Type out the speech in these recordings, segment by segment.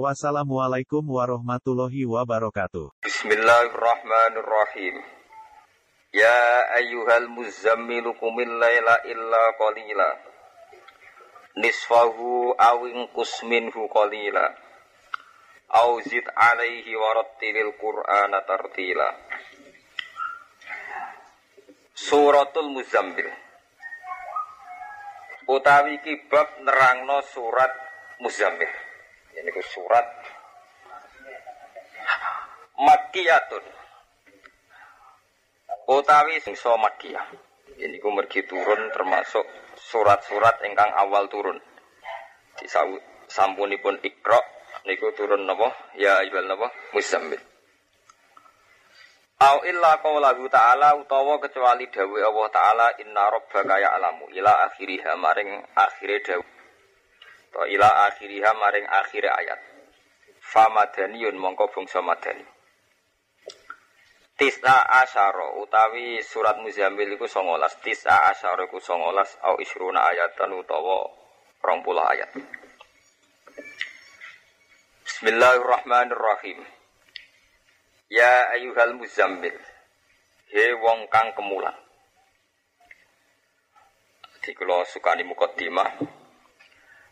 Wassalamualaikum warahmatullahi wabarakatuh. Bismillahirrahmanirrahim. Ya ayyuhal muzammilu kumil laila illa qalila. Nisfahu awin kusminhu qalila. Au zid alaihi warattilil qur'ana tartila. Suratul Muzammil. Utawi kibab nerangno surat Muzammil. Ini ku surat Makiyatun. Utawi singso Makiyah. Ini ku mergi turun termasuk surat-surat ingkang awal turun. Di sampunipun Iqra niku turun napa? Ya ayyuhal napa? Muzammil. Au illa qaulahu ta'ala utawa kecuali dawuh Allah taala inna rabbaka ya'lamu ila akhiriha maring akhire dawuh to ila akhiriha maring akhir ayat. Famadaniyun mongko bangsa madani. Tis'a asyara utawi surat Muzammil iku 19 Tis'a asyara iku 19 au isruna ayatan utawa 20 ayat. Bismillahirrahmanirrahim. Ya ayuhal muzammil He wong kang kemulan. Di kula sukani mukaddimah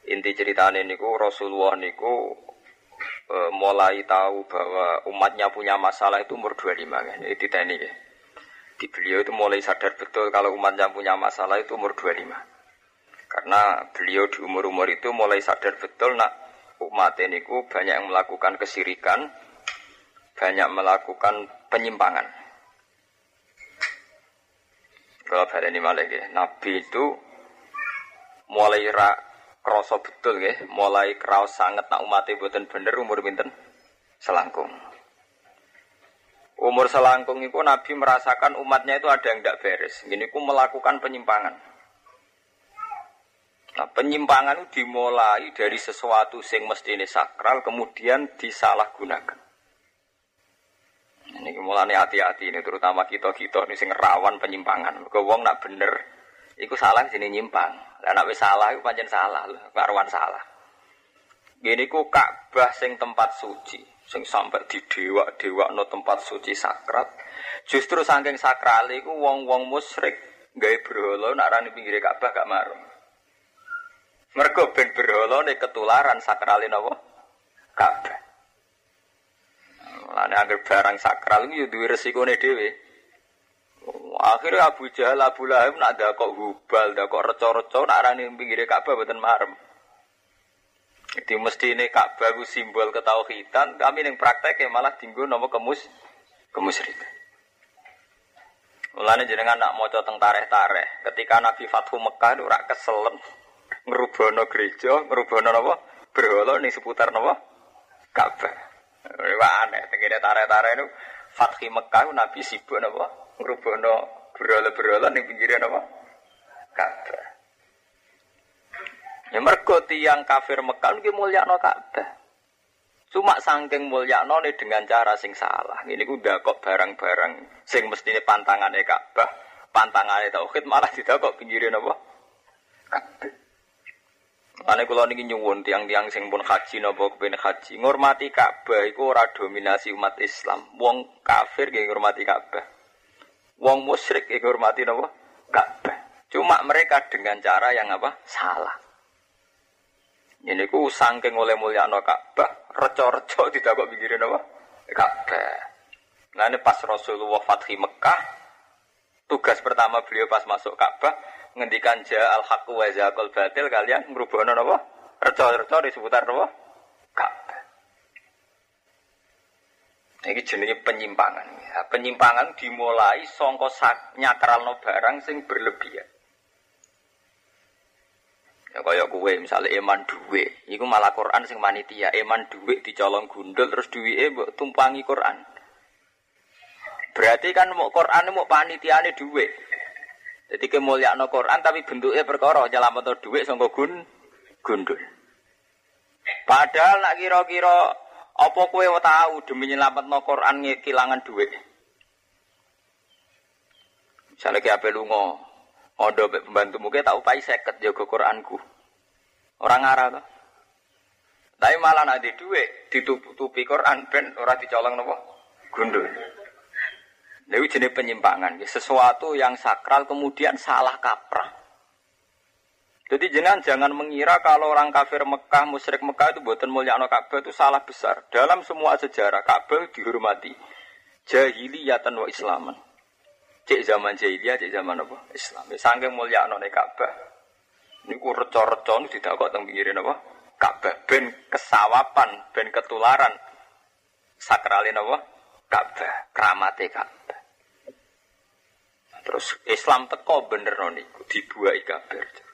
inti ceritanya niku Rasulullah niku e, mulai tahu bahwa umatnya punya masalah itu umur 25 kan. Ini diteni ya. Di beliau itu mulai sadar betul kalau umatnya punya masalah itu umur 25. Karena beliau di umur-umur itu mulai sadar betul nak umat niku banyak yang melakukan kesirikan, banyak melakukan penyimpangan. Kalau ini malah Nabi itu mulai ra kroso betul ya, mulai kraos sangat nak umatnya buatan bener umur pinten selangkung. Umur selangkung itu Nabi merasakan umatnya itu ada yang tidak beres. Gini ku melakukan penyimpangan. Nah, penyimpangan itu dimulai dari sesuatu sing mesti ini sakral kemudian disalahgunakan. Ini mulai hati-hati ini terutama kita kita ini sing rawan penyimpangan. Kau wong nak bener, iku salah sini nyimpang. Lah nek salah iku pancen salah lho, karuan salah. Gini ku Ka'bah sing tempat suci, sing sampai di dewa-dewa no tempat suci sakral. Justru saking sakral iku wong-wong musyrik gawe berhala nak rani pinggir Ka'bah gak marung. Mergo ben berhala nek ketularan sakralin apa? Ka'bah. Lah nek barang sakral iku yo duwe resikone dhewe. Akhirnya Abu Jahal, Abu Lahab nak ada kok hubal, ada kok reco-reco, nak arani pinggirnya Ka'bah buatan marem. Jadi mesti ini Ka'bah itu simbol ketauhidan, kami yang praktek ya malah tinggal nama kemus kemusyrikan. Mulane jenengan nak mau tentang tareh-tareh. Ketika Nabi Fathu Mekah itu rak keselen ngerubono gereja, ngerubono apa? Berhala nih seputar apa? Ka'bah. Wah aneh, tegene tareh-tareh itu Fathi Mekah Nabi sibuk apa? Ngerubono berolah-berolah ning pinggiran apa? Ka'bah. Ya mergo tiyang kafir Mekah nggih mulyakno Ka'bah. Cuma saking mulyakno nih dengan cara sing salah. Ini ku kok barang-barang sing mestine pantangane Ka'bah, pantangane tauhid malah kok pinggiran apa? Ka'bah. Ane kula niki nyuwun tiang-tiang sing pun haji napa kepen haji, ngurmati Ka'bah iku ora dominasi umat Islam. Wong kafir nggih ngurmati Ka'bah. Wong musyrik iku hormati napa? Ka'bah. Cuma mereka dengan cara yang apa? Salah. Ini ku sangking oleh mulia no Ka'bah, reco-reco tidak kok pikirin apa? Ka'bah. Nah ini pas Rasulullah Fathi Mekah, tugas pertama beliau pas masuk Ka'bah, ngendikan ja al haqu wa batil kalian ngrubahno napa? Reco-reco di seputar napa? Ka'bah. Ini jenis penyimpangan. Ya, penyimpangan dimulai songko nyakralno barang sing berlebihan. Ya kaya kue misalnya eman duwe, iku malah Quran sing manitia, eman duwe dicolong gundul terus duwe mbok tumpangi Quran. Berarti kan mau Quran mau panitiane duit. Jadi kemuliaan Quran tapi bentuknya perkara nyelamat duit sangka gun gundul. Padahal nak kira-kira apa kue tahu demi nyelamat Quran kehilangan duit. Misalnya kayak apa lu ngondo pembantu mungkin tahu pai seket jaga Quranku. Orang arah tuh. Tapi malah nanti duit ditutupi Quran ben orang dicolong nopo gundul. Ini jenis penyimpangan, sesuatu yang sakral kemudian salah kaprah. Jadi jenengan jangan mengira kalau orang kafir Mekah, musyrik Mekah itu buatan mulia Ka'bah itu salah besar. Dalam semua sejarah Ka'bah dihormati. Jahiliyatan wa Islaman. Cek zaman jahiliyah, cek zaman apa? Islam. Sangking mulia Ka'bah. Ini ku reco-reco ini tidak kok tentang pikirin apa? Ka'bah. Ben kesawapan, ben ketularan. Sakralin apa? Ka'bah. Keramate Ka'bah. Terus Islam teko bener niku dibuai kabeh.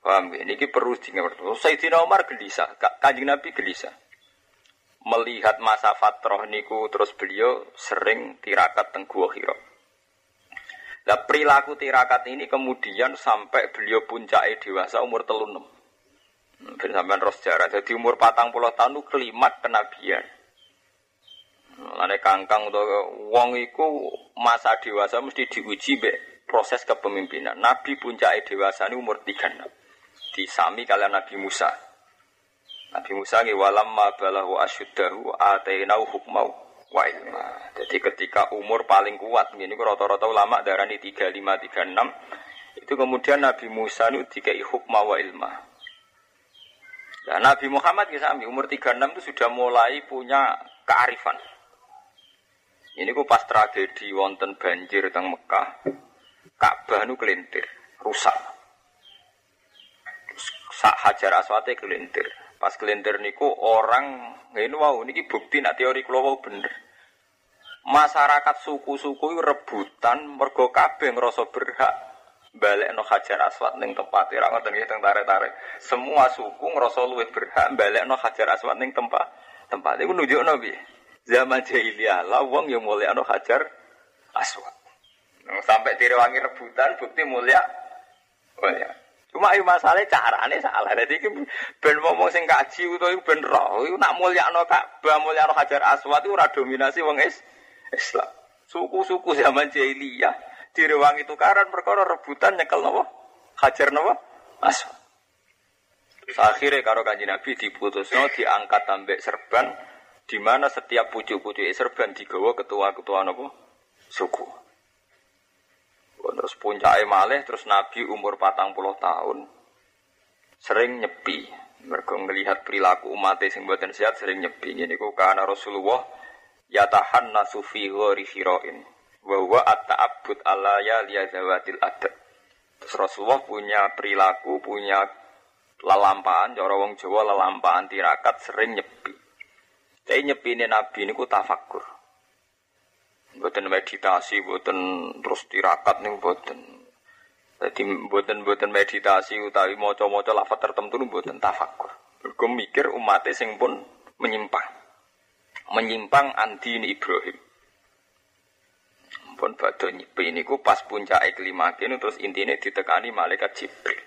Paham ya? Ini perlu diingat. Sayyidina Umar gelisah, kanjeng Nabi gelisah. Melihat masa fatroh niku terus beliau sering tirakat teng Gua Hira. Nah, perilaku tirakat ini kemudian sampai beliau puncak dewasa umur telunem. Ben sampean ros sejarah. Jadi umur patang puluh tahun itu kelimat kenabian. Lane kangkang atau wong iku masa dewasa mesti diuji be proses kepemimpinan. Nabi puncak dewasa ini umur tiga enam disami kalian Nabi Musa. Nabi Musa nggih walamma balahu asyuddahu atainau hukmau wa ilma. Jadi ketika umur paling kuat ini rata-rata ulama darani 35 36 itu kemudian Nabi Musa itu dikai hukma wa ilma. Dan Nabi Muhammad sami umur 36 itu sudah mulai punya kearifan. Ini ku pas tragedi wonten banjir teng Mekah. Ka'bah nu kelintir, rusak sak hajar aswate kelintir. Pas kelintir niku orang ini wow niki bukti nak teori kula wow bener. Masyarakat suku-suku rebutan mergo kabeh ngrasa berhak balik no hajar aswat ning tempat ira ngoten nggih teng tarik-tarik. Semua suku ngrasa luwih berhak balik no hajar aswat ning tempat tempat iku nunjukno piye? Zaman jahiliyah lah wong mulia no hajar aswat. Sampai direwangi rebutan bukti mulia. Mulia. Cuma ayo masalah carane salah. Jadi ben ngomong sing kaji utawa ben roh, iku nak mulyakno Ka'bah, mulyakno Hajar Aswad iku ora dominasi wong is Islam. Suku-suku zaman jahiliyah direwangi tukaran perkara rebutan nyekel napa? Hajar napa? Aswad. Akhirnya karo kanji Nabi diputusno diangkat tambek serban di mana setiap pucuk-pucuk serban digawa ketua-ketua napa? Suku. Terus puncak malih terus Nabi umur patang puluh tahun sering nyepi. Mereka melihat perilaku umat sing buatan sehat sering nyepi. Ini ku karena Rasulullah yatahan nasufi ghori hiroin. Bahwa at-ta'abud ala ya liyazawatil adat. Terus Rasulullah punya perilaku, punya lelampaan, cara wong Jawa lelampaan tirakat sering nyepi. Jadi nyepi ini Nabi ini ku tafakur. Buatan meditasi, buatan terus tirakat nih buatan. Jadi buatan meditasi utawi moco-moco lafaz tertentu buatan tafakur. Gue mikir umatnya sing pun menyimpang, menyimpang anti ini Ibrahim. Pun bado nyipi ini ku pas puncak kelima kini terus intinya ditekani malaikat Jibril.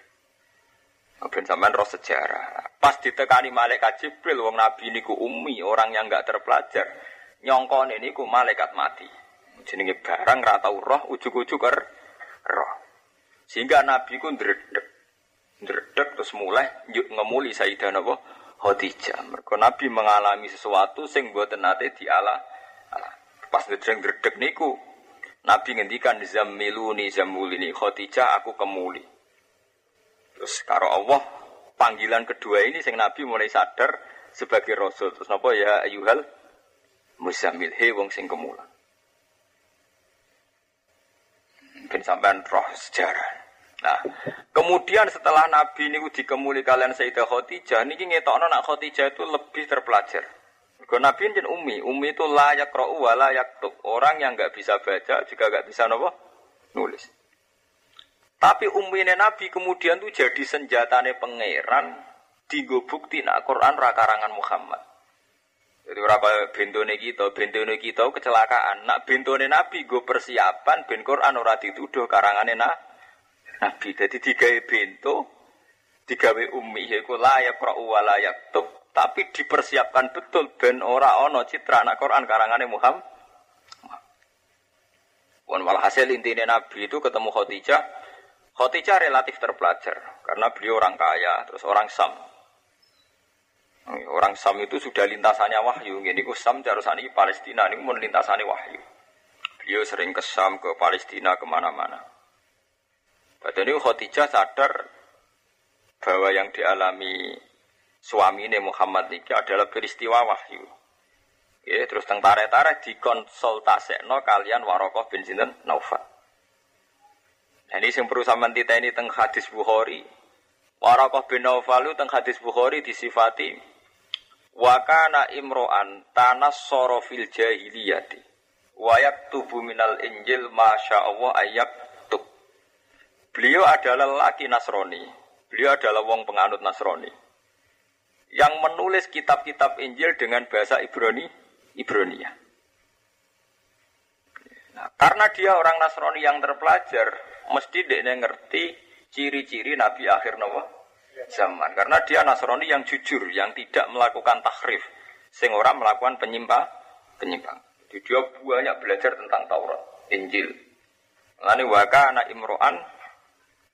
Ben sampean roh sejarah. Pas ditekani malaikat Jibril, wong Nabi ini ku umi, orang yang nggak terpelajar nyongkone niku malaikat mati. Jenenge barang ra tau roh ujug-ujug roh. Sehingga Nabi ku ndredeg. Ndredeg terus mulai yuk ngemuli Sayyidah napa Khadijah. Mergo Nabi mengalami sesuatu sing mboten nate diala. Pas ndredeg niku Nabi ngendikan zammiluni zammulini Khadijah aku kemuli. Terus karo Allah panggilan kedua ini sing Nabi mulai sadar sebagai rasul. Terus napa ya ayuhal Musamil he wong sing kemulan. Ben sampean roh sejarah. Nah, kemudian setelah Nabi ini dikemuli kalian Sayyidah Khadijah, niki ngetokno nak Khadijah itu lebih terpelajar. Kalau Nabi ini umi, umi itu layak roh wa layak tuk. Orang yang nggak bisa baca juga nggak bisa nopo nulis. Tapi umi Nabi kemudian tuh jadi senjatane pangeran, digo bukti nak Quran rakarangan Muhammad. Jadi ora kaya bentone kita, bentone kita kecelakaan. Nak bentone Nabi gue persiapan ben Quran ora dituduh karangane na Nabi. Jadi digawe bento, digawe ummi yaiku layak qra'u wa tub. Tapi dipersiapkan betul ben ora ono citra anak Quran karangane Muhammad. Wan walhasil intinya Nabi itu ketemu Khadijah. Khadijah relatif terpelajar karena beliau orang kaya, terus orang Sam. Orang Sam itu sudah lintasannya wahyu. Ini ku Sam jarusani Palestina ini mau lintasannya wahyu. Beliau sering ke Sam, ke Palestina, ke mana-mana. Pada ini Khadijah sadar bahwa yang dialami suami ini Muhammad ini adalah peristiwa wahyu. Ya, terus teng tarik-tarik dikonsultasekno kalian Warokoh bin Sinten Naufal. Nah, ini yang perlu sama ini teng hadis Bukhari. Warokoh bin Naufal teng hadis Bukhari disifati Wakana imro'an tanas sorofil jahiliyati. Wayak tubuh minal injil masya Allah ayak tub Beliau adalah laki Nasrani. Beliau adalah wong penganut Nasrani. Yang menulis kitab-kitab Injil dengan bahasa Ibrani Ibronia. Nah, karena dia orang Nasrani yang terpelajar, mesti dia ngerti ciri-ciri Nabi akhir Nawa zaman. Karena dia Nasrani yang jujur, yang tidak melakukan tahrif, sehingga orang melakukan penyimpang, penyimpang. Jadi dia banyak belajar tentang Taurat, Injil. Lani waka anak imro'an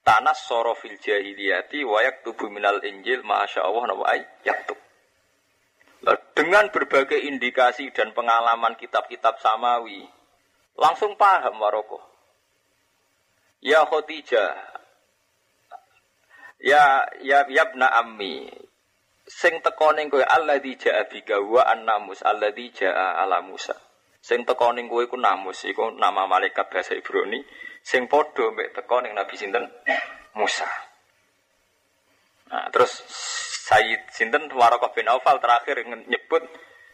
tanas sorofil jahiliyati wayak tubuh minal Injil masya Allah nawa yaktub. Dengan berbagai indikasi dan pengalaman kitab-kitab samawi, langsung paham Maroko. Ya Khotijah, ya ya yabna ammi, sing tekoning kowe alladzi jaa bika wa annamus alladzi jaa ala Musa. Sing tekoning kowe iku namus iku nama malaikat bahasa Ibrani sing padha mek tekoning Nabi sinten Musa. Nah, terus Sayyid Sinten Warokoh bin Aufal terakhir nyebut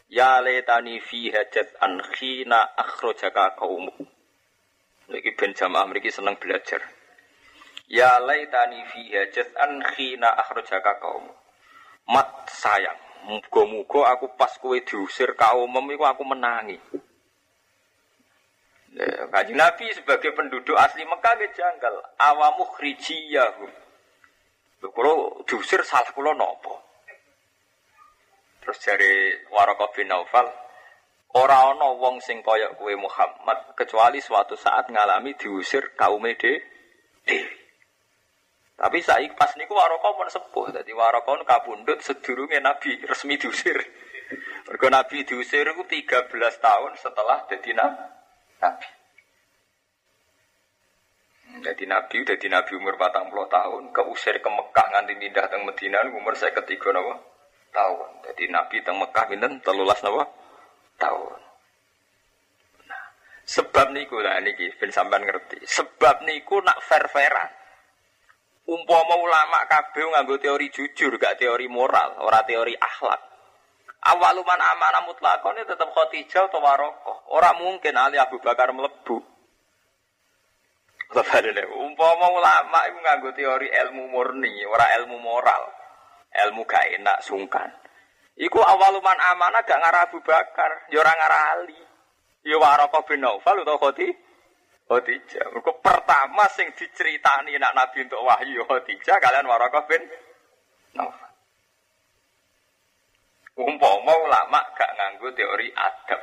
Ya letani fi hajat an khina akhrojaka kaumu. Lagi ben jamaah mereka senang belajar. Ya laitani fi hajat an khina akhrojaka kaumu. Mat sayang, muga-muga aku pas kowe diusir kaum iku aku menangi. Ya, Kaji Nabi sebagai penduduk asli Mekah dia janggal. Awamu khrijiyahum. Kalau diusir salah kulo nopo. Terus dari Waraqah bin Naufal, ora ana wong sing kowe Muhammad kecuali suatu saat ngalami diusir kaum de Tapi saya pas niku Waraqah pun sepuh, dadi Waraqah kabundut sedurunge Nabi resmi diusir. Mergo Nabi diusir itu 13 tahun setelah dadi Nabi. Jadi Nabi, jadi Nabi umur batang puluh tahun, keusir ke Mekah nganti pindah teng Medina umur saya ketiga nawa tahun. Jadi Nabi teng Mekah pinten telulas nawa tahun. Nah, sebab niku lah niki ben sampean ngerti. Sebab niku nak fair-fairan. Umpama ulama kabeh nganggo teori jujur, gak teori moral, ora teori akhlak. Awaluman amanah mutlakone tetap Khadijah atau Warokoh. Orang mungkin Ali Abu Bakar melebu. Umpama ulama itu nganggo teori ilmu murni, ora ilmu moral. Ilmu gak enak sungkan. Iku awaluman amanah gak ngarah Abu Bakar, ya ora ngarah Ali. Ya Warokoh bin Naufal utawa Khadijah. Khadijah. Mergo pertama sing diceritani nak Nabi untuk wahyu Khadijah kalian Warokoh bin Naufal. Umpama ulama gak nganggo teori adab.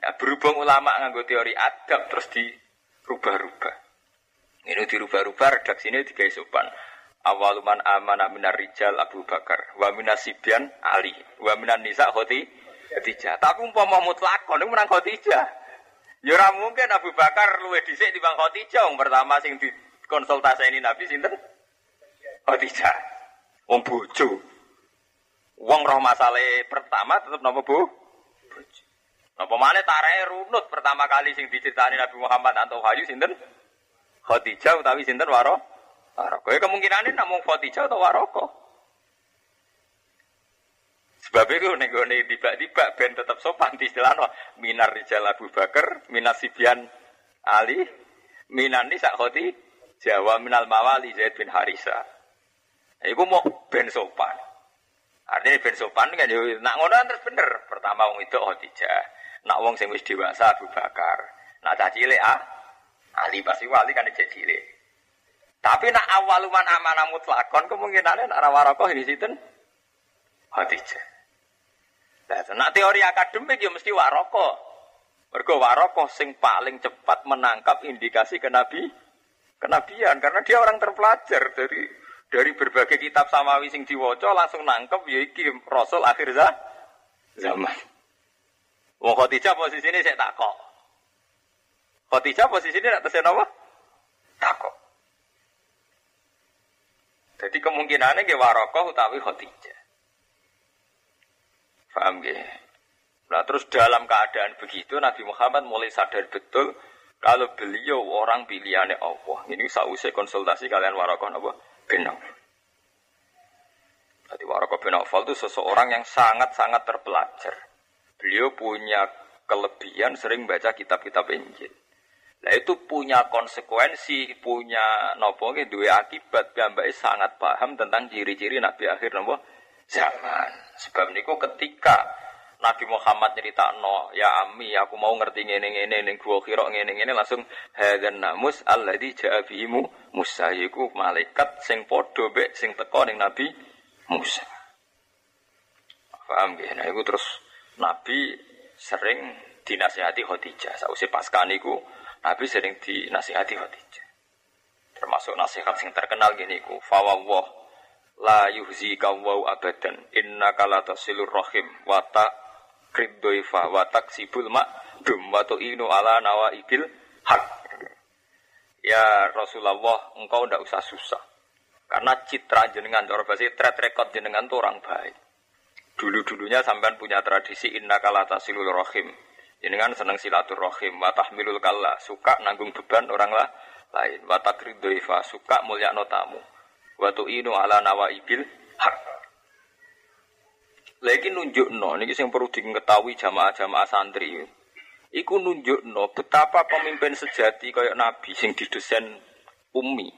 Ya, berhubung ulama nganggo teori adab terus dirubah-rubah. Ini dirubah-rubah redaksi ini tiga sopan. Awaluman amana minar rijal Abu Bakar, wa minasibian Ali, wa minan nisa Khadijah. Tapi umpama mutlak, ini menang Khadijah. Ya mungkin Abu Bakar luwih dhisik timbang Khadijah. Wong pertama sing dikonsultasi ini Nabi sinten? Khadijah. Wong bojo. Wong roh masalah pertama tetap nopo bu? Nopo mana tarai runut pertama kali sing diceritani Nabi Muhammad atau Hayu sinten? Khadijah utawi sinten waro? Waroko. Ya kemungkinan ini namun Khadijah atau Waroko. Sebab itu nih tiba-tiba ben tetap sopan di istilah minar rijal Abu Bakar, minas Sibian Ali, minan nisa khoti, Jawa minal mawali Zaid bin Harisa. Iku mau ben sopan. Artinya ben sopan kan yo nak ngono kan terus bener. Pertama wong itu Khadijah. Nak wong sing wis dewasa Abu Bakar. Nak cah ah Ali pasti wali kan cek cilik. Tapi nak awaluman amanah mutlakon kemungkinannya nak rawarokoh ini sinten Khadijah. Nah, teori akademik ya mesti waroko. Mergo waroko sing paling cepat menangkap indikasi kenabi kenabian karena dia orang terpelajar dari dari berbagai kitab samawi sing diwaca langsung nangkep ya iki rasul akhir zaman. Wong Khadijah posisine saya takok. Khadijah posisine nak tesen apa? Takok. Jadi kemungkinannya ke warokoh utawi Khadijah. Paham gak? Nah terus dalam keadaan begitu Nabi Muhammad mulai sadar betul kalau beliau orang pilihannya Allah. Ini usai konsultasi kalian warokoh apa? Nawfal. Jadi Waraka bin Nawfal itu seseorang yang sangat-sangat terpelajar. Beliau punya kelebihan sering baca kitab-kitab Injil. Nah itu punya konsekuensi, punya nopo dua akibat gambai sangat paham tentang ciri-ciri Nabi akhir nopo zaman. Sebab niku ketika Nabi Muhammad cerita no, ya ami, aku mau ngerti ngene ngene ning gua kira ngene ngene langsung hadan namus alladzi ja'a bihimu Musa yiku malaikat sing padha mek sing teko ning Nabi Musa. Paham nggih? Nah iku terus Nabi sering dinasihati Khadijah. Sausé pasca niku Nabi sering dinasihati Khadijah. Termasuk nasihat sing terkenal gini ku, fawwah la yuhzika wa abadan innaka la tasilur rahim wa ta kriddoifa wa taksibul dum wa inu ala nawa ibil hak. Ya Rasulullah, engkau ndak usah susah. Karena citra jenengan, cara bahasa track record jenengan tuh orang baik. Dulu-dulunya sampean punya tradisi inna kalata silul rohim. Jenengan seneng silaturrohim, wa tahmilul kalla, suka nanggung beban orang lah lain. Wa takridoifa, suka mulia notamu. Wa inu ala nawa ibil hak. Lagi nunjuk no, ini yang perlu diketahui jamaah-jamaah santri. Iku nunjuk no, betapa pemimpin sejati kayak Nabi sing didesain umi.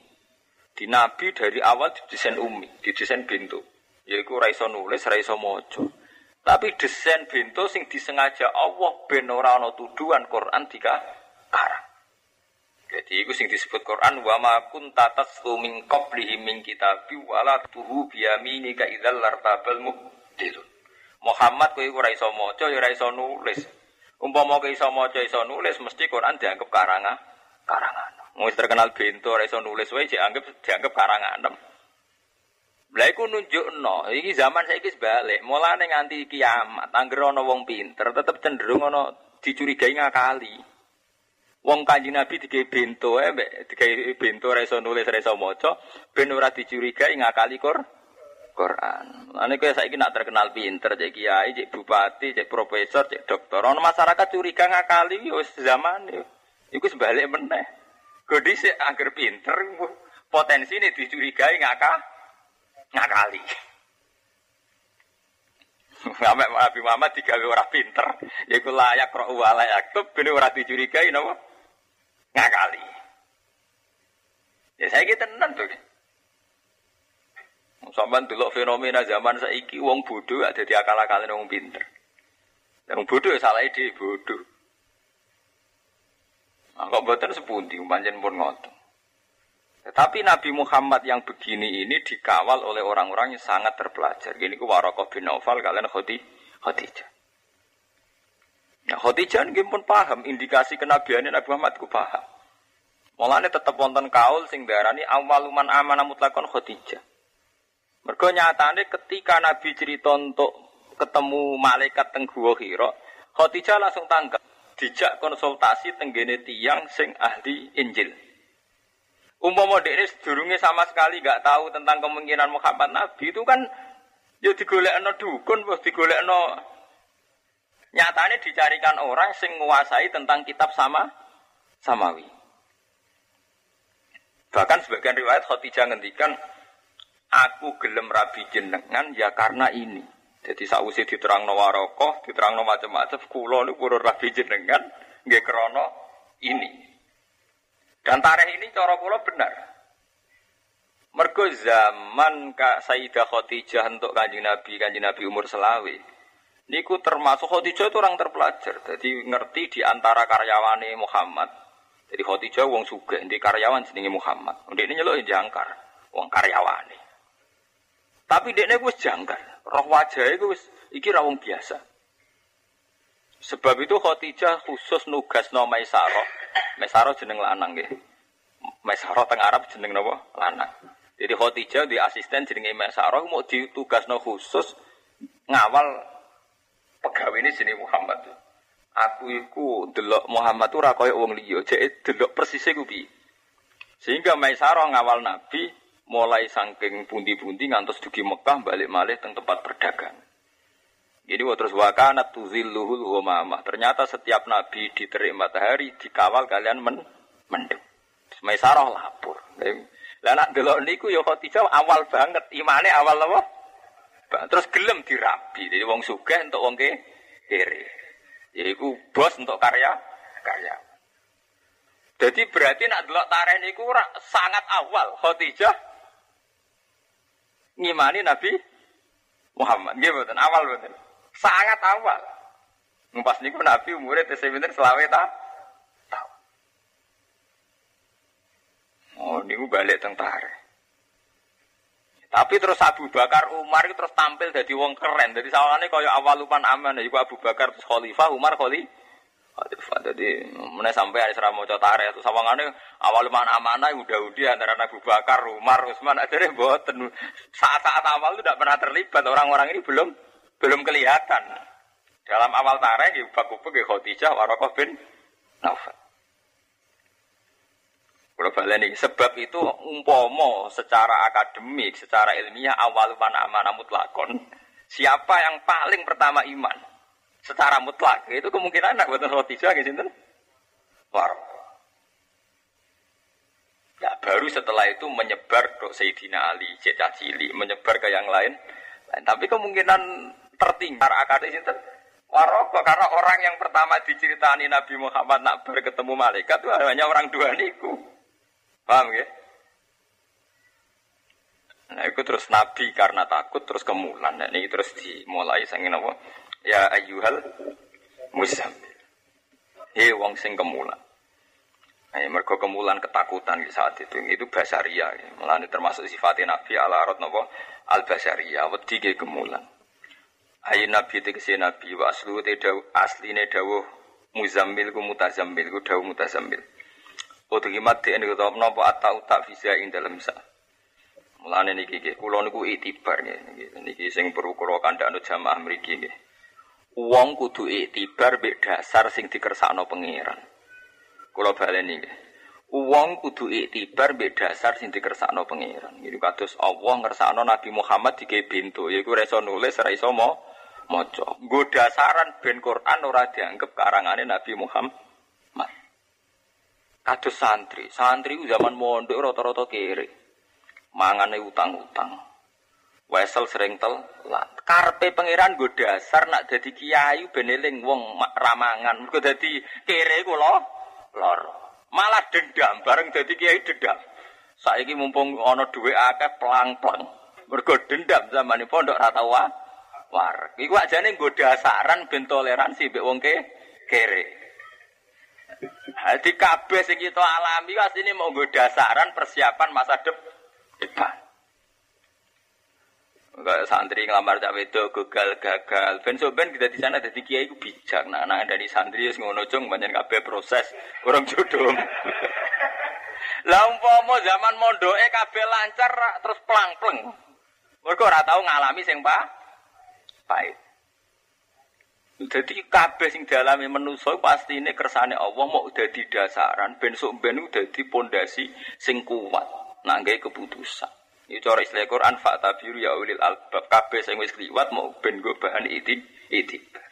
Di Nabi dari awal didesain umi, didesain bintu. Yaiku raiso nulis, raiso mojo. Tapi desain bintu sing disengaja Allah ben ana tuduhan Quran tiga karang. Jadi itu sing disebut Quran wa ma kunta taslu min qablihi min kitabi wala tuhu biyaminika idzal lartabal muhtilun. Muhammad kowe ora iso maca ya ora iso nulis. Umpama kowe iso maca iso nulis mesti Quran dianggap karangan karangan. Wis terkenal bento ora iso nulis wae dianggap dianggap karangan. Lha iku nunjukno, iki zaman saiki sebalik, mulane nganti kiamat, anggere ana wong pinter tetep cenderung ana dicurigai ngakali. Wong Kanjeng Nabi digawe bento mbek digawe bento ora iso nulis ora iso maca ben ora dicurigai ngakali kor Quran. Ane kaya saiki nak terkenal pinter, cek kiai, cek bupati, cek profesor, cek dokter. Ono masyarakat curiga ngakali wis zaman Iku sebalik meneh. Gede sih agar pinter, potensi ini dicurigai ngaka, ngakali. Muhammad Nabi Muhammad digawe ora pinter, yaiku layak roh layak tuh bener ora dicurigai napa ngakali. Ya saya kita tenan tuh. Sampai dulu fenomena zaman saiki wong bodoh ada di akal-akalin wong pinter. Yang bodoh ya salah ide bodoh. Nah, kok buatan sepundi, panjen pun ngotot. Tetapi Nabi Muhammad yang begini ini dikawal oleh orang-orang yang sangat terpelajar. Gini ku Warokoh bin Naufal kalian Khotijah. Nah Khotijah ini pun paham indikasi kenabiannya Nabi Muhammad ku paham. Mulanya tetap wonten kaul sing darani awaluman amanah mutlakon Khotijah. Mergo nyatane ketika Nabi cerita untuk ketemu malaikat teng Gua Hira, Khadijah langsung tanggap, dijak konsultasi tenggene tiang sing ahli Injil. Umpama dekne sedurunge sama sekali gak tahu tentang kemungkinan Muhammad Nabi itu kan ya digolekno dukun, wis digolekno nyatane dicarikan orang sing menguasai tentang kitab sama samawi. Bahkan sebagian riwayat Khadijah ngendikan aku gelem rabi jenengan ya karena ini. Jadi sausi diterang no warokoh, diterang no macam-macam, kulo niku purun rabi jenengan, nggih krono ini. Dan tareh ini cara kulo benar. Mergo zaman Kak Sayyidah Khadijah untuk Kanjeng Nabi, Kanjeng Nabi umur selawe. Niku termasuk Khadijah itu orang terpelajar. Jadi ngerti di antara karyawane Muhammad. Jadi Khadijah wong sugih, di karyawan jenenge Muhammad. Ndek ini nyeluk jangkar, wong karyawane. Tapi dekne wis jangkar. Roh wajah itu wis iki ra biasa. Sebab itu Khadijah khusus nugas no Maisarah. Maisarah jeneng lanang nggih. Maisarah teng Arab jeneng napa? Lanang. Jadi Khadijah di asisten jenenge Maisarah mau ditugasno khusus ngawal pegawai ini sini Muhammad. Aku iku delok Muhammad ora kaya wong liya, jek delok persis iku piye. Sehingga Maisarah ngawal Nabi mulai saking pundi-pundi ngantos dugi Mekah balik malih teng tempat berdagang. Jadi terus wakana tuzilluhul ghamamah. Ternyata setiap nabi diterik matahari dikawal kalian men mendung. Maisarah lapor. Lah nak delok niku ya Khadijah awal banget, imane awal apa? Terus gelem dirabi. Jadi wong sugih untuk wong kere. Yaiku bos untuk karya karya. Jadi berarti nak delok tareh niku sangat awal Khadijah ngimani Nabi Muhammad. Nggih mboten awal mboten. Sangat awal. Ngpas niku Nabi umure tesih pinten selawe ta? Oh niku balik teng tareh. Tapi terus Abu Bakar Umar itu terus tampil jadi wong keren. Jadi sawangannya kaya awal lupan aman. Jadi Abu Bakar terus Khalifah, Umar Khalifah. Jadi mana sampai ada serah mau tare itu sawangannya awal lupan amanah udah udah antara Abu Bakar, Umar, Utsman. Akhirnya boten saat-saat awal itu tidak pernah terlibat. Orang-orang ini belum belum kelihatan. Dalam awal tareh, Abu Bakar, Khadijah, Warokoh bin. Kalau sebab itu umpomo secara akademik, secara ilmiah awal mana mana mutlakon. Siapa yang paling pertama iman secara mutlak itu kemungkinan anak buatan roti jaga gitu. War. Ya baru setelah itu menyebar ke Sayyidina Ali, Cecah Cili, menyebar ke yang lain. Tapi kemungkinan tertinggal akademik itu Waroko karena orang yang pertama diceritani Nabi Muhammad nak berketemu malaikat itu hanya orang dua niku. Paham ya? Nah, itu terus Nabi karena takut terus kemulan. Nah, ini terus dimulai sangin apa? Ya ayyuhal muzammil. Hei wong sing kemulan. Nah, mereka kemulan ketakutan di saat itu. Itu basaria. Ya. Malah termasuk sifatnya Nabi ala rot nopo al basaria. Wedi ke kemulan. Ayo Nabi ke sini Nabi wa aslu asli dawuh muzammil ku mutazammil ku dawuh mutazammil. Utuhimat di ini kata nopo atau tak bisa ing dalam sa. Mulane niki nggih, kula niku itibar nggih. Niki sing perlu kula kandhakno jamaah mriki nggih. Wong kudu itibar mbek dasar sing dikersakno pangeran. Kula baleni nggih. Wong kudu itibar mbek dasar sing dikersakno pangeran. Iki kados Allah ngersakno Nabi Muhammad dike bintu, yaiku ora nulis, ora iso maca. Nggo dasaran ben Quran ora dianggap karangane Nabi Muhammad. Kados santri, santri zaman mondok rata-rata kere. Mangane utang-utang. Wesel sering telat. Karpe pangeran gue dasar nak jadi kiai beneling wong ramangan. Gue jadi kere gue lo, lor. Malah dendam bareng jadi kiai dendam. Saiki mumpung ono duwe akeh pelang-pelang. Mergo dendam zaman pondok rata wa. War. Iku ajane gue dasaran ben toleransi mbek wong ke kere. Hadi kabeh sing kita alami mau nggo dasaran persiapan masa depan. Enggak santri ngelamar cak wedok gagal gagal. Ben so ben kita di sana dadi kiai ku bijak. Nah, nah dari santri wis ngono banyak kabeh proses kurang jodoh. Lah umpama zaman mondoke kabeh lancar terus plang-pleng. Mergo ora tau ngalami sing pa pahit. Jadi kabeh sing dialami manusa pasti ini kersane Allah mau dadi dasaran ben sok ben dadi pondasi sing kuat nangge keputusan. Ini cara istilah Quran fakta biru ya ulil albab kabeh sing wis kliwat mau ben go bahan iti itibar.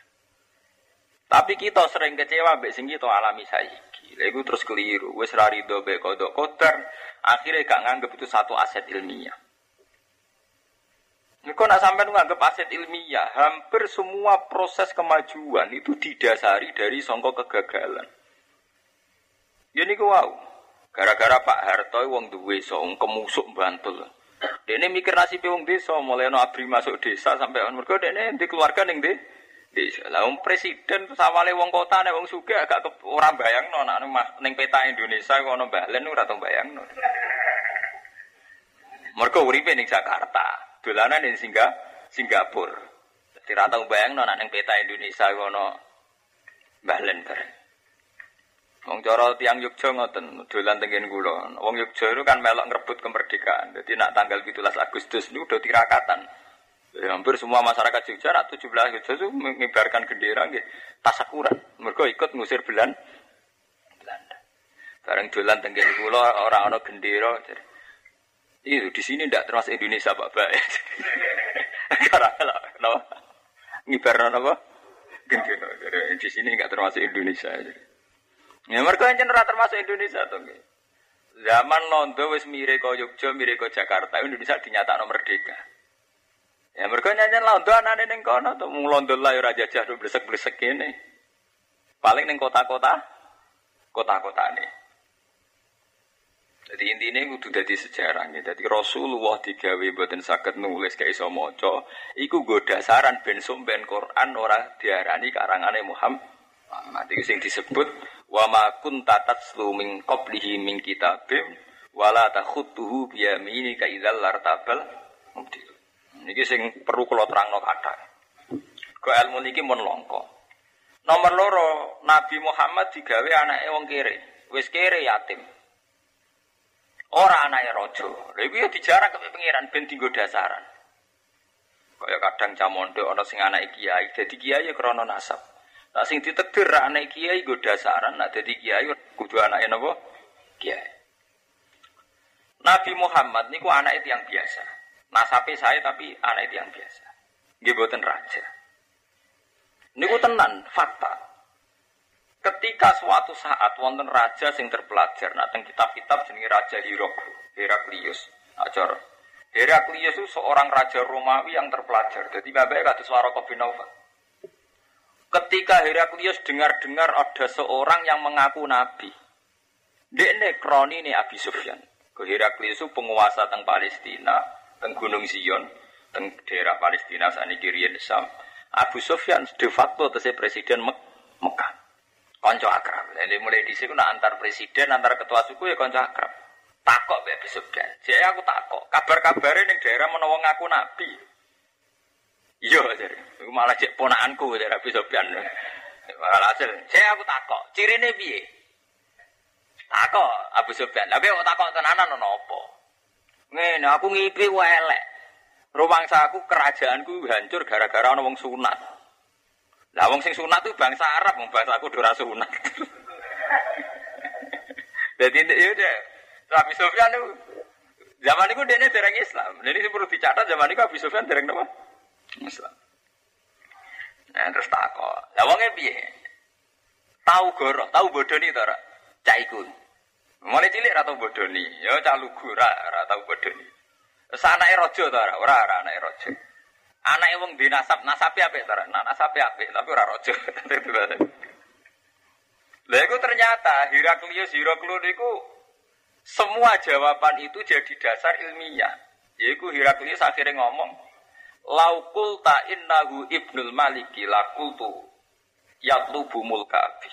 Tapi kita sering kecewa mbek sing kita alami saiki. Lha terus keliru, wis ra rido mbek kodok kotor, akhirnya gak nganggep itu satu aset ilmiah. Kau nak sampai nganggap aset ilmiah, hampir semua proses kemajuan itu didasari dari songkok kegagalan. Ya kau wow. Gara-gara Pak Harto wong duwe song kemusuk Bantul. Dene mikir nasib wong desa, mulai no abri masuk desa sampai on mergo dene di keluarga ning di desa. Lah presiden terus awale wong kota nek wong sugih agak ke, ora bayangno nek ning peta Indonesia kok ono balen ora tau bayangno. Mergo uripe ning Jakarta, dolanan ning Singga, Singapura. Dadi ra tau bayangno nek ning peta Indonesia ono balen bareng. Wong cara tiang Yogya ngoten, dolan tengen kula. Wong Yogya itu kan melok ngrebut kemerdekaan. Jadi nak tanggal 17 Agustus ini udah tirakatan. Ya, hampir semua masyarakat Jogja nak 17 Agustus itu mengibarkan bendera nggih tasakuran. Mergo ikut ngusir Belan Belanda. Bareng dolan tengen kula orang ana gendera. Itu di sini tidak termasuk Indonesia Pak Karena no, ngibar apa? Di sini enggak termasuk Indonesia. Ya mereka yang ora termasuk Indonesia tuh. Zaman Londo wis mire kau Yogyo, mire kau Jakarta, Indonesia dinyatakan merdeka. Ya mereka nyanyian Londo anane ning kono tuh mung Londo lah ora jajah blesek-blesek kene. Paling ning kota-kota kota-kota nih. Jadi intinya itu jadi sejarah nih. Jadi Rasulullah digawe buatin sakit nulis kayak iso moco. Iku gue dasaran ben sumben Quran ora diarani karangane Muhammad. Itu sing disebut wa ma kunta tatslu min qablihi min kitabim wala takhutuhu bi yaminika idzal lartabal. Niki sing perlu kula terangno kathah. Ko ilmu niki longko. Nomor loro, Nabi Muhammad digawe anake wong kere. Wis kere yatim. Ora anake raja. Lha iku ya dijarah ke pengiran ben dienggo dasaran. Kaya kadang camondo ana sing anake kiai, dadi kiai ya krana nasab. Nah sing ditegir anak kiai gue dasaran, nak jadi kiai kudu anak napa? Kiai. Nabi Muhammad niku anak itu yang biasa. Nasape saya tapi anak itu yang biasa. Nggih raja. Niku tenan fakta. Ketika suatu saat wonten raja sing terpelajar, nah teng kitab-kitab jenenge Raja Hirok, Heraklius. Ajar Heraklius itu seorang raja Romawi yang terpelajar. Jadi bapak kata suara bin Naufal. Ketika Heraklius dengar-dengar ada seorang yang mengaku nabi. Dekne kroni ini Abi Sufyan. Ke Heraklius itu penguasa teng Palestina, teng Gunung Zion, teng daerah Palestina saat ini Sam. Abu Sufyan de facto tese presiden Mek Mekah. Konco akrab. Jadi mulai di sini antar presiden, antar ketua suku ya konco akrab. Takok be Abu Sufyan. Jadi aku takok. Kabar-kabarnya ning daerah menawa ngaku nabi. Iya, jadi malah cek ponakanku dari Abu Sofyan. Malah hasil, saya aku takok, cirine piye? Takok Abu Sofyan. Tapi kok takok tenanan ono apa? Ngene, aku ngipi wae elek. Rumangsa aku kerajaanku hancur gara-gara ana wong sunat. Lah wong sing sunat tuh bangsa Arab, wong bangsa aku ora sunat. Jadi ya udah, Abu Sofyan itu zaman itu dia dereng Islam. Jadi perlu dicatat zaman itu Abu Sofyan dereng apa? Islam. Nah, terus takok. Lah wonge piye? Tahu goro, tahu bodoni to ora? Cak iku. Mulai cilik ora tau bodoni, ya cak lugu ora tau bodoni. Terus anake raja to ora? Ora ora anake raja. Anake wong di nasab, nasabe to ora? Nah, nasabe apik, tapi ora raja. Lah iku ternyata Heraklius Heraklius itu semua jawaban itu jadi dasar ilmiah. Yaitu Heraklius akhirnya ngomong, Laukul ta innahu ibnul maliki lakultu yatlubu mulkabi.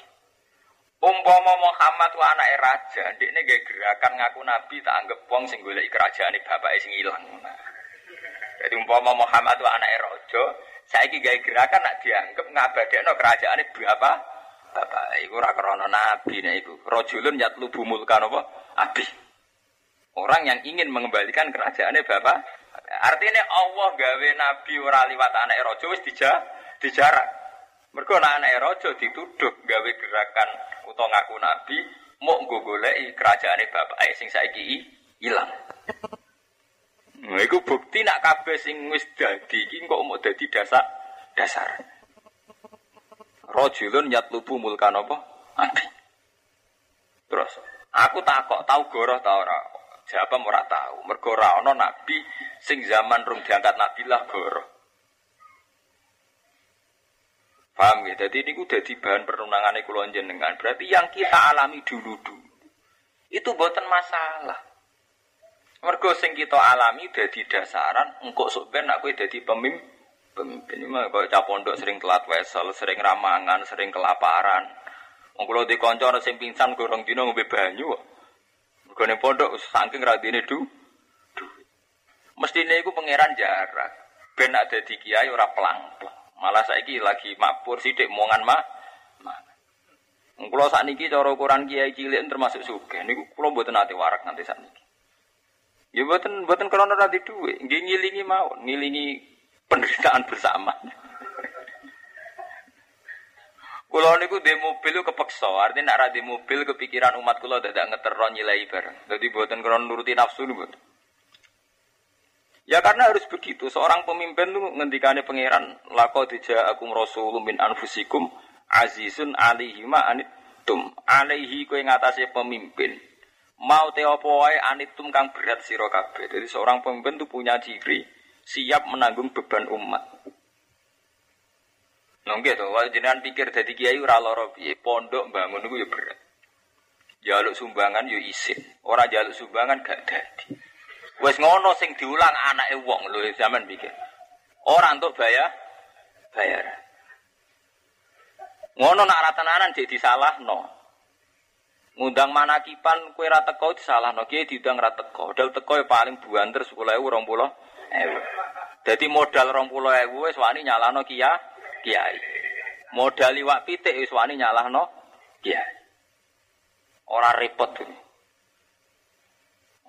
Umpama Muhammad wa anak raja, ini gak gerakan ngaku nabi tak anggap wong sing golek kerajaan bapake sing ilang. Jadi umpama Muhammad wa anak raja, saiki gawe gerakan nak dianggap ngabadekno kerajaan apa? Bapak iku ora nabi nek iku. Rajulun yatlubu mulkan apa? Abi. Orang yang ingin mengembalikan kerajaannya bapak Artinya Allah gawe nabi ora liwat anak rojo wis dija, dijarak. Mergo anak rojo dituduh gawe gerakan utawa ngaku nabi mau nggo goleki kerajaane bapak sing saiki ilang. Nah, iku bukti nak kabeh sing wis dadi iki kok mau dadi dasar dasar. Rajulun yatlubu mulkan apa? Nabi. Terus aku takok tau goroh ta ora? Jawab ora tahu. Mergo ora ana nabi sing zaman rung diangkat nabi lah goro. Paham ya? Jadi ini udah di bahan perundangan kula jenengan. Berarti yang kita alami dulu dulu itu buatan masalah. Mergo sing kita alami dadi dasaran, engkok sok ben aku dadi pemimpin. Ini mah cah pondok sering telat wesel, sering ramangan, sering kelaparan. Wong kula di kanca ana sing pingsan gorong dina ngombe banyu. Mergo ning pondok saking radine du. du. Mestine iku pangeran jarak. Ben ada di kiai ora pelang-pelang. Malah saiki lagi mabur sithik mongan mah. Kulo sakniki cara ukuran kiai cilik termasuk sugih. Niku kulo mboten ate warak nanti sakniki. Ya buatan buatan krono nanti duwe, nggih ngilingi mawon, ngilingi penderitaan bersama. Kulo niku di mobil kepeksa, artinya nak di mobil kepikiran umat kulo dadak ngeteron nyilai bareng. Jadi buatan krono nuruti nafsu nih Ya karena harus begitu. Seorang pemimpin tuh ngendikane pangeran lako tidak aku rasulun min anfusikum azizun alihi ma anitum alaihi kowe ngatasé pemimpin mau te apa wae anitum kang berat sira kabeh. Jadi seorang pemimpin itu punya ciri siap menanggung beban umat. Nggih to, wae jenengan pikir dadi kiai ora pondok bangun iku ya berat. Jaluk sumbangan yo isin, ora jaluk sumbangan gak dadi. Wes ngono sing diulang anake wong lho zaman pikir. Ora untuk bayar bayar. Ngono nak ratanan jadi salah no. Ngundang manakipan kue ra teko disalahno kiai diundang ra teko. Modal teko ya paling buanter 10.000 20.000. Dadi modal 20.000 wis wani nyalahno kia kiai. Modal iwak pitik wis wani nyalahno kiai. Ora repot ini.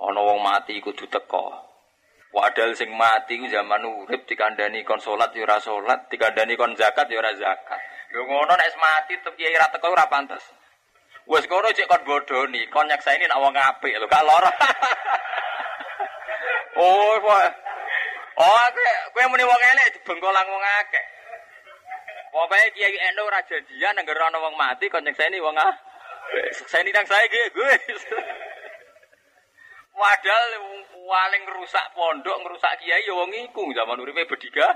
Ana wong mati kudu teko. Wadal sing mati ku zaman urip dikandani kon salat ya ora salat, dikandani kon zakat ya ora zakat. Lho ngono nek mati tetep kiai ra teko ora pantes. Wes kono cek kon bodoni, kon ini nak wong apik lho, gak lara. oh, kok. Oh, kowe kowe muni wong elek dibengkolang wong akeh. Pokoke Kiai Endo ora janjian nang ana wong mati kon ini wong ah. ini nang saya gue. Padahal paling rusak pondok, ngerusak kiai ya wong iku zaman uripe bediga,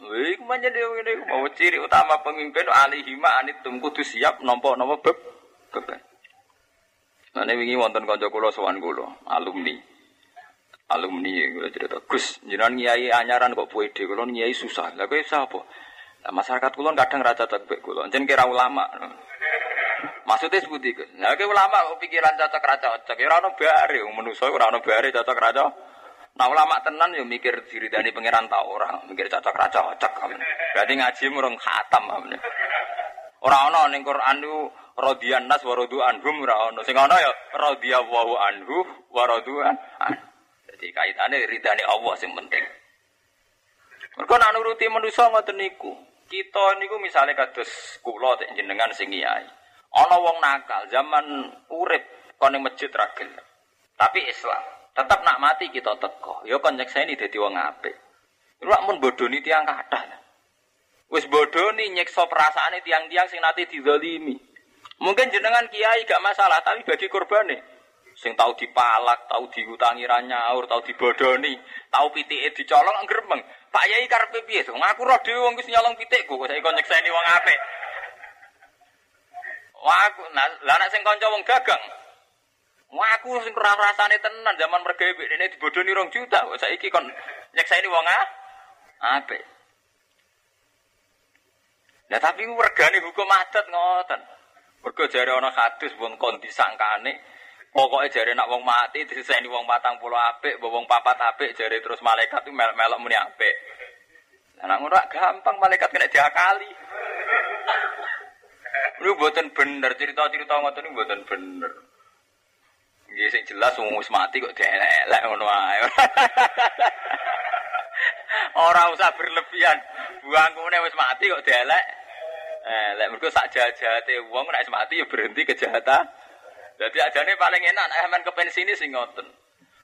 bedigasa. Iku menjadi ini mau ciri utama pemimpin alihima anitum kudu siap nompo nompo beb beban. Nah ini wingi wonten kanca kula sowan kula, alumni. Alumni kula cerita, Gus, jenengan nyai anyaran kok pede, kula nyai susah. Lah kowe sapa? Lah masyarakat kula kadang raja cocok kula, jen kira ulama. Maksudnya seperti itu. Nah, ulama pikiran cocok raja cocok. Ya ora ono bare, manusa ora ono bare cocok raja Nah ulama tenan yo mikir diri dari pangeran ta orang, mikir cocok ra cocok. Berarti ngaji murung khatam. Ora ana ning Quran niku radiyan nas wa radu anhum ana. Sing ana ya radiyallahu anhu wa radu'an. Jadi kaitane ridane Allah sing penting. Mergo nak nuruti manusa ngoten niku. Kita niku misalnya kados kula jenengan sing iyai. Ana wong nakal zaman urip kon ning masjid ra Tapi Islam. Tetap nak mati kita teko. Yo ya kon ini dadi wong apik. Ora mun bodoni tiang kathah. Wis bodoni nyekso perasaane tiang-tiang sing nate dizalimi. Mungkin jenengan kiai gak masalah, tapi bagi korbane sing tahu dipalak, tahu diutangi ranyaur, tahu dibodoni, tahu pitike dicolong gremeng. Pak Yai karepe piye? Ngaku roh dhewe wong wis nyolong pitikku, kok saiki nyekseni wong apik. Wah, aku nah, lah nek sing kanca wong dagang, Wah aku sing kurang rasane tenan zaman mergawe ini dibodoni rong juta. Saiki kon ini wong ah. Ape. Nah tapi regane hukum adat ngoten. Mergo jare ana hadis wong kon disangkane Pokoknya jari nak wong mati diseseni wong patang pulau apik, wong papat apik jari terus malaikat itu melok melok muni apik. Nah ngono gampang malaikat kena diakali. Ini buatan bener cerita-cerita ngoten ini buatan bener. Nggih sing jelas wong wis mati kok dielek ngono ae. Ora usah berlebihan. Buangkune wis mati kok dielek. Eh, lek mergo sak jahat-jahate wong nek wis mati ya berhenti kejahatan. Jadi ajane paling enak nek sampean ke pensiun sing ngoten.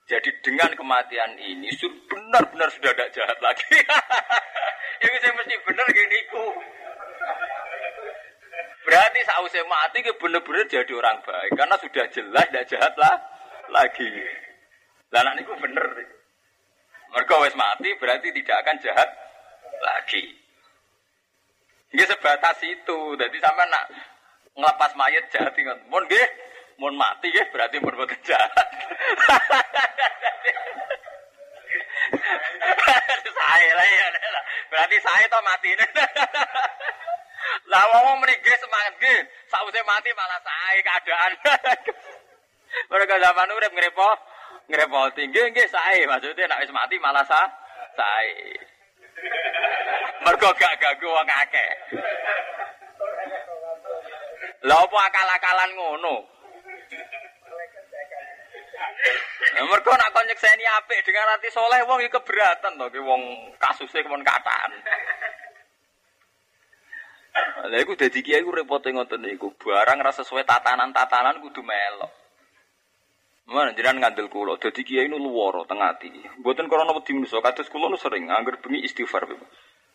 Jadi dengan kematian ini benar-benar sudah tidak jahat lagi. Ini saya mesti benar gini ku. Berarti sausnya mati ke bener-bener jadi orang baik karena sudah jelas tidak jahat lah lagi. Lah anak niku bener. Mereka wes mati berarti tidak akan jahat lagi. Ini sebatas itu. Jadi sama nak ngelepas mayat jahat ingat. Mon nggih Mun mati ya berarti mun boten jahat. saya lah ya. Berarti saya toh mati. Lah wong mriki semangat ge, sausé mati malah saya keadaan. Mereka zaman urip ngrepot, ngrepoti nggih nggih sae maksudnya nek wis mati malah sa sae. Mergo gak ganggu wong akeh. Lah apa akal-akalan ngono? Mergo nak kon nyekseni apik dengan hati soleh wong iki keberatan to ki wong kasuse kemon kataan. Lah iku dadi kiai iku repote ngoten niku. Barang rasa sesuai tatanan-tatanan kudu melok. Mana jiran ngandel kulo, dadi kiai nu luworo tengah ati. Mboten krana wedi manusa, kados kulo nu sering angger bengi istighfar.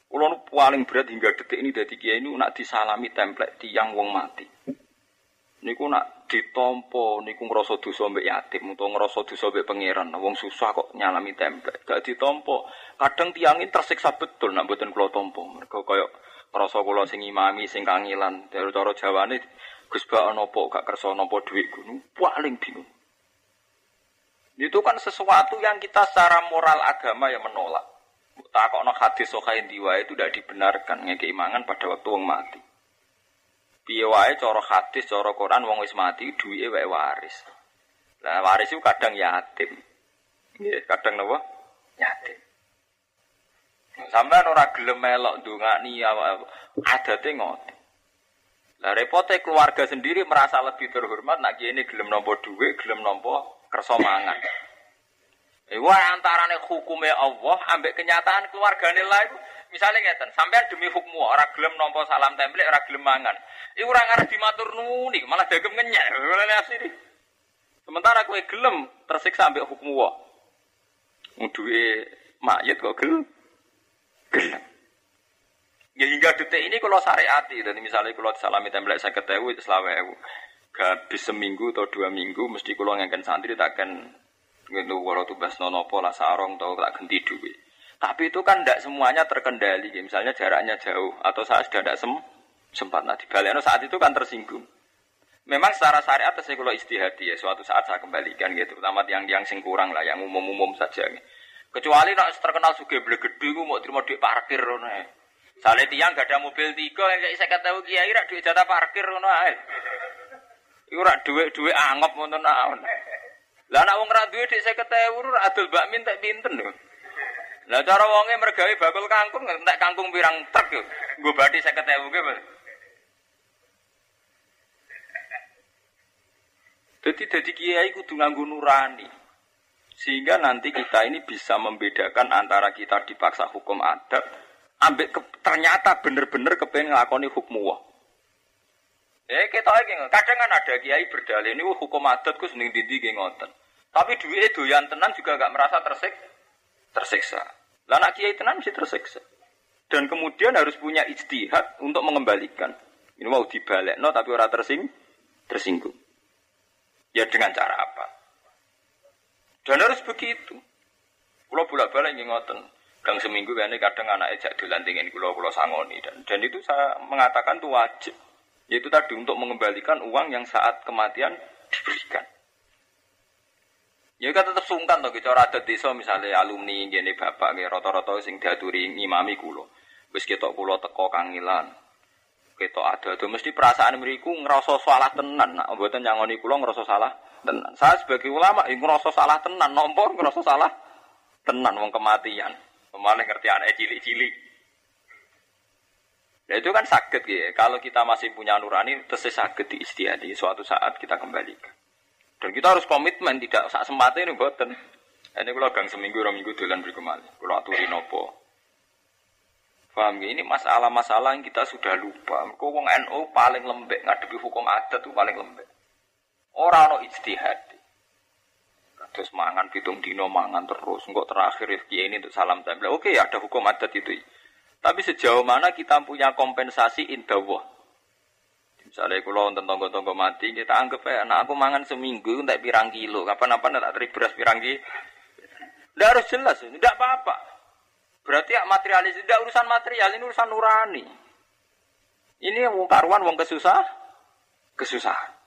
Kulo nu paling berat hingga detik ini dadi kiai nu nak disalami template tiang wong mati. Niku nak ditompo niku ngrasa dosa mbek yatim utawa ngrasa dosa pangeran. Wong susah kok nyalami template. Gak ditompo. Kadang tiangin tersiksa betul nak mboten kulo tompo. Mergo koyo ngrasa kula sing imami sing kangilan. Dari cara Jawane Gus Bak napa gak kersa napa dhuwit gunung paling bingung. Itu kan sesuatu yang kita secara moral agama yang menolak. Takokno hadis sokain diwa itu tidak dibenarkan ngekeimangan pada waktu wong mati. Piye wae cara hadis, cara Quran wong wis mati duwike wae waris. Lah waris itu kadang yatim. Kadang napa? Yatim. Sampai ora gelem melok ndongani adate ngoten. Lah repote keluarga sendiri merasa lebih terhormat nak ini gelem nampa dhuwit, gelem nampa kersa mangan. Iku antarane hukume Allah ambek kenyataan keluargane lah Misalnya ngeten, sampean demi hukum ora gelem nampa salam tempel, ora gelem mangan. Iku ora ngarep dimatur nuni, malah dagem ngenyek. asli. Sementara kowe gelem tersiksa ambek hukum wa. Duwe mayit kok gelem. Ya hingga detik ini kalau syariati, dan misalnya kalau salami template saya ketahui selama ewu, habis seminggu atau dua minggu, mesti kalau ngangkat santri takkan gitu kalau tuh bas nono pola sarong atau tak ganti duit. Tapi itu kan tidak semuanya terkendali. Misalnya jaraknya jauh atau saat sudah tidak sem sempat. Nah, di saat itu kan tersinggung. Memang secara syariat saya kalau istihadi ya suatu saat saya kembalikan gitu. Terutama yang yang sing kurang lah, yang umum-umum saja. Kecuali nak terkenal suge gede, gue mau terima duit parkir nih. Soalnya tiang gak ada mobil tiga, yang saya kata kiai rak duit jatah parkir nih. Iku rak duit duit angop untuk naon. Lah nak wong ra duwe dik 50.000 adol bakmin tak pinten lho. Lah cara wonge mergawe bakul kangkung entek kangkung pirang truk yo. Nggo bathi 50.000 ge. Jadi jadi kiai kudu nganggo nurani. Sehingga nanti kita ini bisa membedakan antara kita dipaksa hukum adat ambek ternyata bener-bener kepengen ngelakoni hukum wah. Eh kita lagi kadang kan ada kiai berdalih ini hukum adat ku seneng dindi ngoten. Tapi duit doyan tenan juga gak merasa tersik, tersiksa. Lah anak kiai tenan mesti tersiksa. Dan kemudian harus punya ijtihad untuk mengembalikan. Ini mau dibalik, no, tapi orang tersing, tersinggung. Ya dengan cara apa? Dan harus begitu. Kalau bolak-balik ngoten. Gang seminggu ini kadang anak ejak dilantingin kulo kulo sangoni dan dan itu saya mengatakan itu wajib. Yaitu tadi untuk mengembalikan uang yang saat kematian diberikan. Ya kan tetap sungkan toh cara adat desa misalnya alumni gini bapak gini rata-rata sing diaturi ngimami kulo. Wis ketok kulo teko kangilan. Ketok ada tuh mesti perasaan meriku ngerasa salah tenan. Nah, mboten nyangoni kulo ngerasa salah tenan. Saya sebagai ulama ya ngerasa salah tenan, nombor ngerasa salah tenan wong kematian. Pemaling ngerti anak cilik-cilik. Ya itu kan sakit ya. Kalau kita masih punya nurani, terus sakit di istiadat. Suatu saat kita kembalikan. Dan kita harus komitmen tidak sak sempatnya ini buatan. Ini kalau gang seminggu orang minggu dolan berkemali. Kalau aturi nopo. Paham ya? Ini masalah-masalah yang kita sudah lupa. Kau wong NU paling lembek ngadepi hukum adat itu paling lembek. Orang no ijtihad. Terus mangan pitung dino mangan terus. Enggak terakhir ya ini untuk salam tempel. Oke ada hukum adat itu. Tapi sejauh mana kita punya kompensasi indawah Misalnya kalau nonton tonggo-tonggo mati, kita anggap ya, nah aku mangan seminggu, tak pirang kilo. Kapan-kapan tak teri beras pirang kilo. Tidak harus jelas, tidak apa-apa. Berarti ya materialis, tidak urusan material, ini urusan nurani. Ini yang karuan, wong kesusah, kesusahan.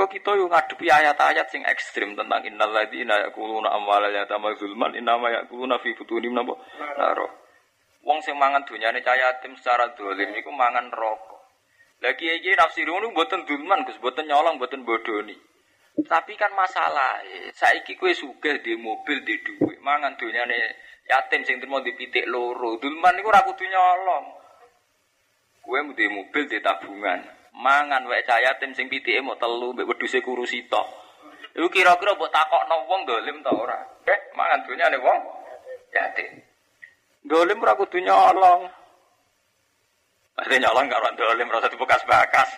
Mergo kita yo ngadepi ayat-ayat sing ekstrim tentang innal ladzina yaquluna amwala yatama zulman innama yaquluna fi futunim napa naro. Wong sing mangan donyane cah yatim secara dolim iku mangan rokok. Lagi iki nafsiru mboten zulman Gus, mboten nyolong, mboten bodoni. Tapi kan masalah, saiki kue sugih di mobil di duit, mangan donyane yatim sing terima dipitik loro. Dulman iku ora kudu nyolong. Kue di mobil di tabungan, mangan wae cah yatim sing pitike mau telu mbek wedhuse kurusi tok. Iku kira-kira mbok takokno wong dolim ta ora? Eh, mangan donyane wong yatim. Dolim ora kudu nyolong. Maksudnya nyolong karo dolim rasa dibekas-bekas.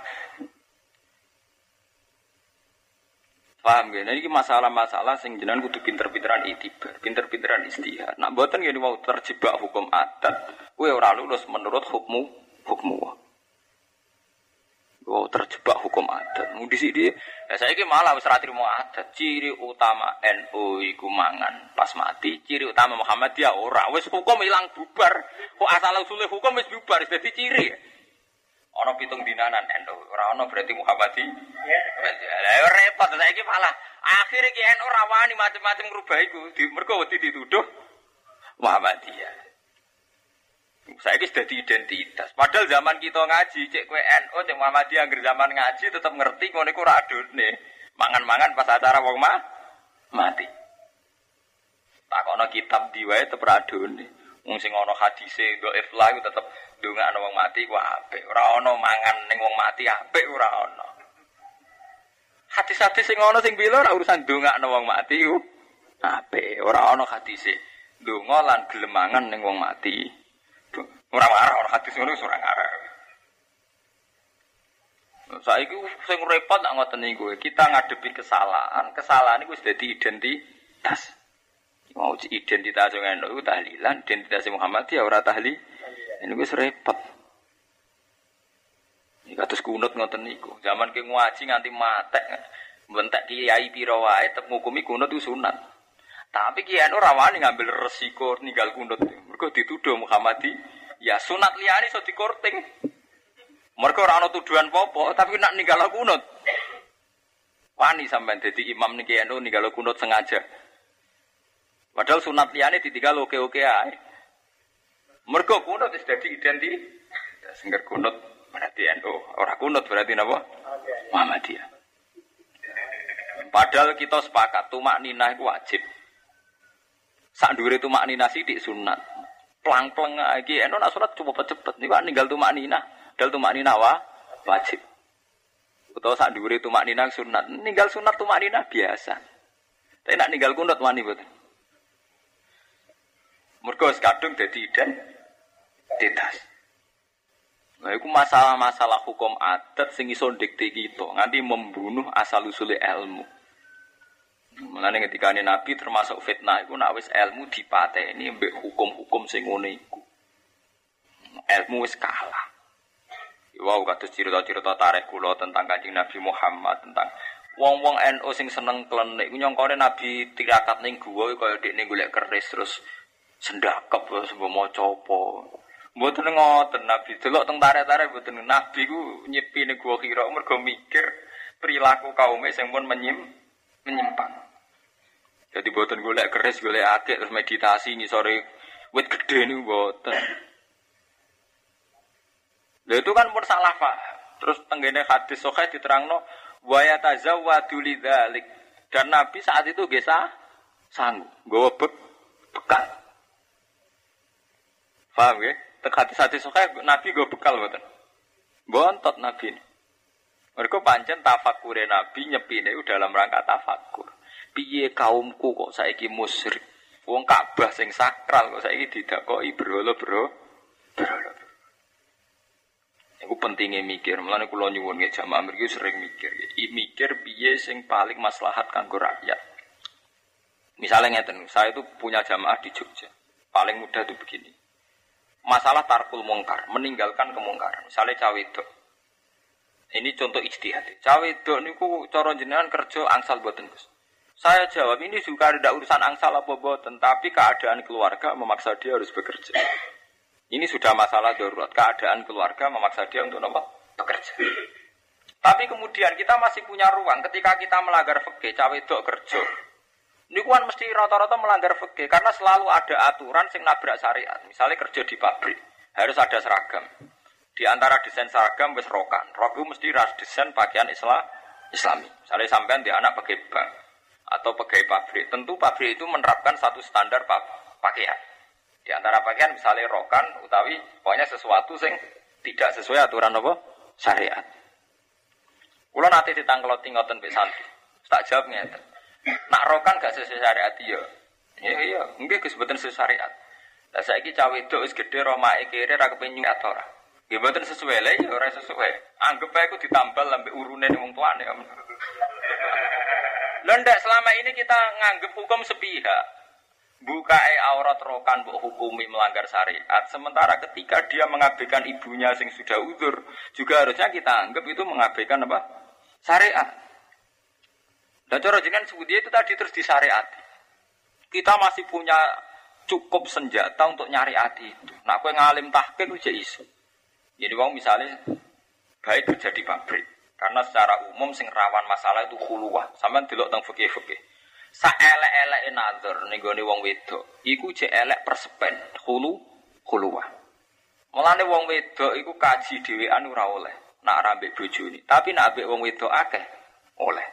Paham ya? Nah, ini masalah-masalah sing jenengan kudu pinter-pinteran itibar, pinter-pinteran istihad. Nak mboten ngene mau terjebak hukum adat, kowe ora lulus menurut hukmu hukmu. Oh, terjebak hukum adat. Mau di sini, ya saya ini malah wis mau adat. Ciri utama NU iku mangan pas mati. Ciri utama Muhammadiyah ora. Wis hukum hilang bubar. Kok asal usulnya hukum wis bubar. Jadi ciri. Ono pitung dinanan NU, ora ono berarti Muhammadi. Ya repot saiki malah akhirnya ki NU rawani macam-macam ngrubah iku, di mergo dituduh Muhammadiyah. Saya ini sudah identitas. Padahal zaman kita ngaji, cek kue NU, cek Muhammadiyah, agar zaman ngaji tetap ngerti ngono iku nih. Mangan-mangan pas acara wong mah mati. Takono kitab diwae tetep radone. Wong sing ana hadise dhaif lah tetep ndongakno wong mati ku apik. Ora ana mangan ning wong mati apik ora ana. Hadis-hadis sing ana sing bila ora urusan ndongakno wong mati ku apik. Ora ana hadise ndonga lan gelem mangan ning wong mati. Ora marah ora hadis ngono ora ngarah. Saiki sing repot nak ngoten niku kita ngadepi kesalahan. Kesalahan iku wis dadi identitas. Mau identitas yang itu tahlilan, identitas Muhammad ya ora tahlil. Ini gue repot. Ini kados kunut ngoten niku. Zaman ke ngaji nganti matek. Bentek kiai piro wae tetep ngukumi kunut itu sunat. Tapi kiai anu rawani ngambil resiko ninggal kunut. Mergo dituduh Muhammadi ya sunat liyane iso dikorting. Mergo ora ana tuduhan popo, tapi nak ninggal kunut. Wani sampean dadi imam niki anu ninggal kunut sengaja. Padahal sunat liyane ditinggal oke-oke ae. Mergo kunut wis dadi identitas. Sengger kunut berarti NU. Ora kunut berarti napa? Muhammadiyah. Padahal kita sepakat tumak ninah itu wajib. Sak dhuwure tumak ninah sithik sunat. Plang-plang iki eno nak sunat coba cepet. Niku ninggal tumak ninah. Dal tumak ninah wa wajib. Utawa sak dhuwure tumak ninah sunat. Ninggal sunat tumak ninah biasa. Tapi nak ninggal kunut wani betul. Mergo kadung identitas identitas. Nah, itu masalah-masalah hukum adat sing iso dikte kita, nganti membunuh asal usul ilmu. Mulane ketika Nabi termasuk fitnah itu nak wis ilmu dipateni mbek hukum-hukum sing ngene iku. Ilmu wis kalah. Wow, kados cerita-cerita tarikh kula tentang Kanjeng Nabi Muhammad tentang wong-wong NU sing seneng klenik iku nyongkone Nabi tirakat ning guwa kaya dekne golek keris terus sendakep terus maca apa. Mboten ngoten Nabi. Delok teng tarik-tarik mboten Nabi ku nyepi ning gua kira mergo mikir perilaku kaum sing pun menyim menyimpang. Jadi mboten golek keris, golek akeh terus meditasi sore wit gede niku mboten. Lha itu kan pun salah Pak. Terus tenggene hadis sahih diterangno wa yatazawwadu lidzalik. Dan Nabi saat itu gesa sanggup, gue be bekal. Paham ya? Tek hati-hati sokai Nabi gue bekal betul. Bontot Nabi ini. Mereka pancen tafakure Nabi nyepine dalam rangka tafakur. Piye kaumku kok saiki musyrik. Wong Ka'bah sing sakral kok saiki didakoki berhala bro. Berhala. Iku pentingnya mikir, mulane kula nyuwun nggih jamaah mriki sering mikir. I mikir piye sing paling maslahat kanggo rakyat. Misalnya ngeten, saya itu punya jamaah di Jogja. Paling mudah itu begini masalah tarkul mungkar, meninggalkan kemungkaran. Misalnya cawe itu. Ini contoh ijtihad. Cawe itu niku cara jenengan kerja angsal buatan Gus. Saya jawab ini juga ada urusan angsal apa buatan, tapi keadaan keluarga memaksa dia harus bekerja. Ini sudah masalah darurat. Keadaan keluarga memaksa dia untuk apa? Bekerja. Tapi kemudian kita masih punya ruang ketika kita melanggar fikih cawe dok kerja. Ini kan mesti rata-rata melanggar fikih karena selalu ada aturan sing nabrak syariat. Misalnya kerja di pabrik harus ada seragam. Di antara desain seragam wis rokan. Rok itu mesti ras desain pakaian Islam Islami. Misalnya sampean di anak pakai bank atau pegawai pabrik. Tentu pabrik itu menerapkan satu standar pakaian. Di antara pakaian misalnya rokan utawi pokoknya sesuatu sing tidak sesuai aturan apa? Syariat. Kulo nanti ditangkeloti ngoten mbek santri. Tak jawab. Nak rokan gak sesuai syariat iya. Iya iya, nggih Gus sesuai syariat. Lah saiki cawe itu wis gedhe romake kere ra kepengin atau ora. Nggih mboten sesuai lha ya ora sesuai. Anggap ae ku ditambal lambe urune wong tuane. Lha selama ini kita nganggep hukum sepihak. Bukai aurat rokan bu hukumi melanggar syariat. Sementara ketika dia mengabaikan ibunya sing sudah uzur, juga harusnya kita anggap itu mengabaikan apa? syariat. Dan cara jenengan sebut itu tadi terus disyariat. Kita masih punya cukup senjata untuk nyari hati itu. Aku ngalim tahqiq itu isu. Jadi wong misalnya baik kerja di pabrik. Karena secara umum sing rawan masalah itu khuluwah. Sampeyan delok teng fikih-fikih. Saelek-eleke nazar ning gone wong wedok, iku jek elek persepen, khulu khuluwah. Mulane wong wedok iku kaji dhewean ora oleh nak rambek ini, Tapi nak ambek wong wedok akeh oleh.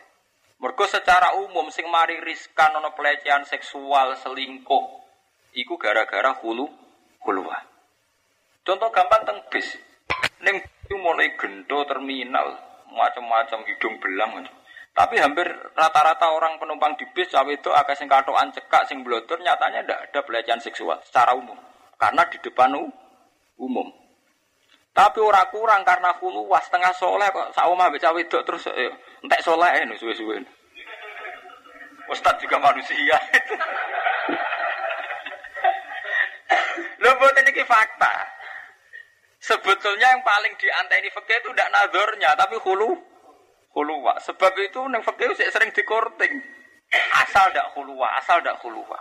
Mergo secara umum sing mari riskan ana pelecehan seksual selingkuh iku gara-gara hulu huluwa. Contoh gampang teng bis. Ning itu mulai gento terminal macam-macam hidung belang Tapi hampir rata-rata orang penumpang di bis cawe itu akeh sing katokan cekak sing blotor nyatanya ndak ada pelecehan seksual secara umum. Karena di depan umum. Tapi ora kurang karena hulu was setengah soleh kok saumah baca wedok terus ya, entek soleh ini suwe-suwe. Ustad juga manusia. Lo buat ini fakta. Sebetulnya yang paling dianteni fakir itu tidak nadornya, tapi hulu huluwa. Sebab itu neng fakir sering dikorting. Asal tidak huluwa, asal tidak huluwa.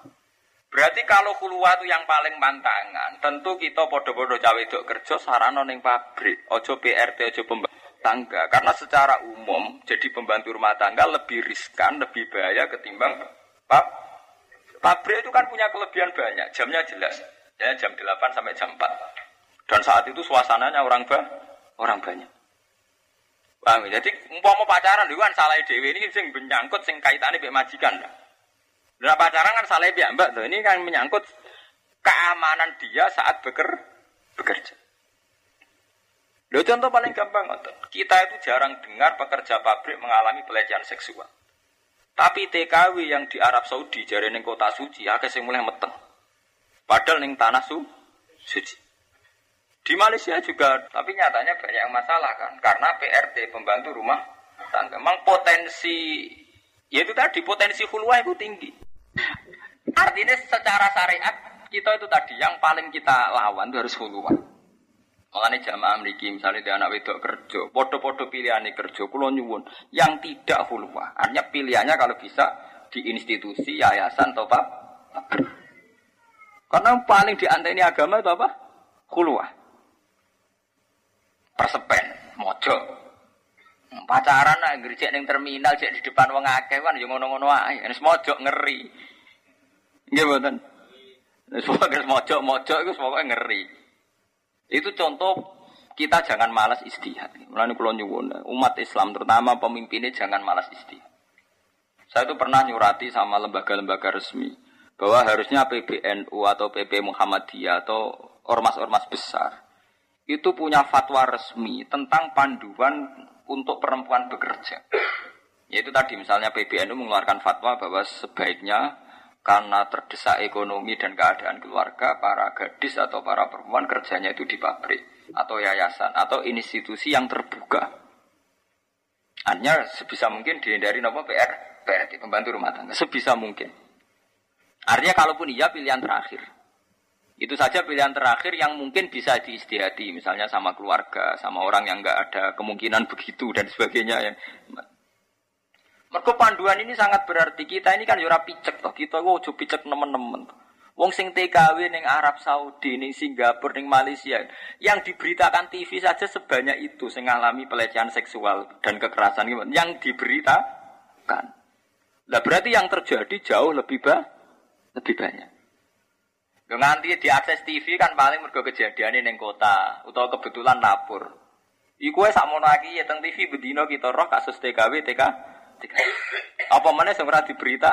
Berarti kalau khuluwa itu yang paling mantangan, tentu kita podo-podo cawe itu kerja sarana ning pabrik, ojo PRT, ojo pembantu tangga. Karena secara umum jadi pembantu rumah tangga lebih riskan, lebih bahaya ketimbang pab. Pabrik itu kan punya kelebihan banyak, jamnya jelas. Ya, jam 8 sampai jam 4. Dan saat itu suasananya orang bah, orang banyak. Paham ya? Jadi umpama pacaran itu kan salah dewi ini sing menyangkut sing kaitannya mbek majikan. Nah pacaran kan salah ya mbak tuh. Ini kan menyangkut keamanan dia saat beker, bekerja. Lo contoh paling gampang Kita itu jarang dengar pekerja pabrik mengalami pelecehan seksual. Tapi TKW yang di Arab Saudi jari kota suci, sing mulai meteng. Padahal neng tanah su, suci. Di Malaysia juga, tapi nyatanya banyak yang masalah kan, karena PRT pembantu rumah tangga. Memang potensi, ya itu tadi potensi hulwa itu tinggi. Artinya secara syariat kita itu tadi yang paling kita lawan itu harus huluan. Makanya jamaah memiliki misalnya di anak wedok kerja, podo-podo pilihan kerja, kulo nyuwun yang tidak huluwa. Artinya pilihannya kalau bisa di institusi, yayasan, atau apa? Karena paling dianteni agama itu apa? Huluwa. Persepen, mojo. Pacaran lah, gercek neng terminal, cek di depan wong akeh kan, yang ngono-ngono aja. Ini mojo ngeri. Nggih mboten. Semua guys mojo-mojo itu semuanya ngeri. Itu contoh kita jangan malas istihad. Mulane kula nyuwun umat Islam terutama pemimpinnya jangan malas istihad. Saya itu pernah nyurati sama lembaga-lembaga resmi bahwa harusnya PBNU atau PP Muhammadiyah atau ormas-ormas besar itu punya fatwa resmi tentang panduan untuk perempuan bekerja. Yaitu tadi misalnya PBNU mengeluarkan fatwa bahwa sebaiknya karena terdesak ekonomi dan keadaan keluarga, para gadis atau para perempuan kerjanya itu di pabrik atau yayasan atau institusi yang terbuka. Hanya sebisa mungkin dihindari nopo PR, PR pembantu rumah tangga sebisa mungkin. Artinya kalaupun iya pilihan terakhir. Itu saja pilihan terakhir yang mungkin bisa diistihati, misalnya sama keluarga, sama orang yang nggak ada kemungkinan begitu dan sebagainya. Mergo panduan ini sangat berarti kita ini kan yura picek toh kita ojo picek nemen-nemen. Wong sing TKW ning Arab Saudi, ning Singapura, ning Malaysia, yang diberitakan TV saja sebanyak itu sing ngalami pelecehan seksual dan kekerasan yang diberitakan. Lah berarti yang terjadi jauh lebih ba lebih banyak. Yo nganti diakses TV kan paling mergo kejadian ning kota utawa kebetulan lapor. Iku wis sakmono iki ya teng TV bedino kita roh kasus TKW TK. TK. Apa mana sing ora diberita?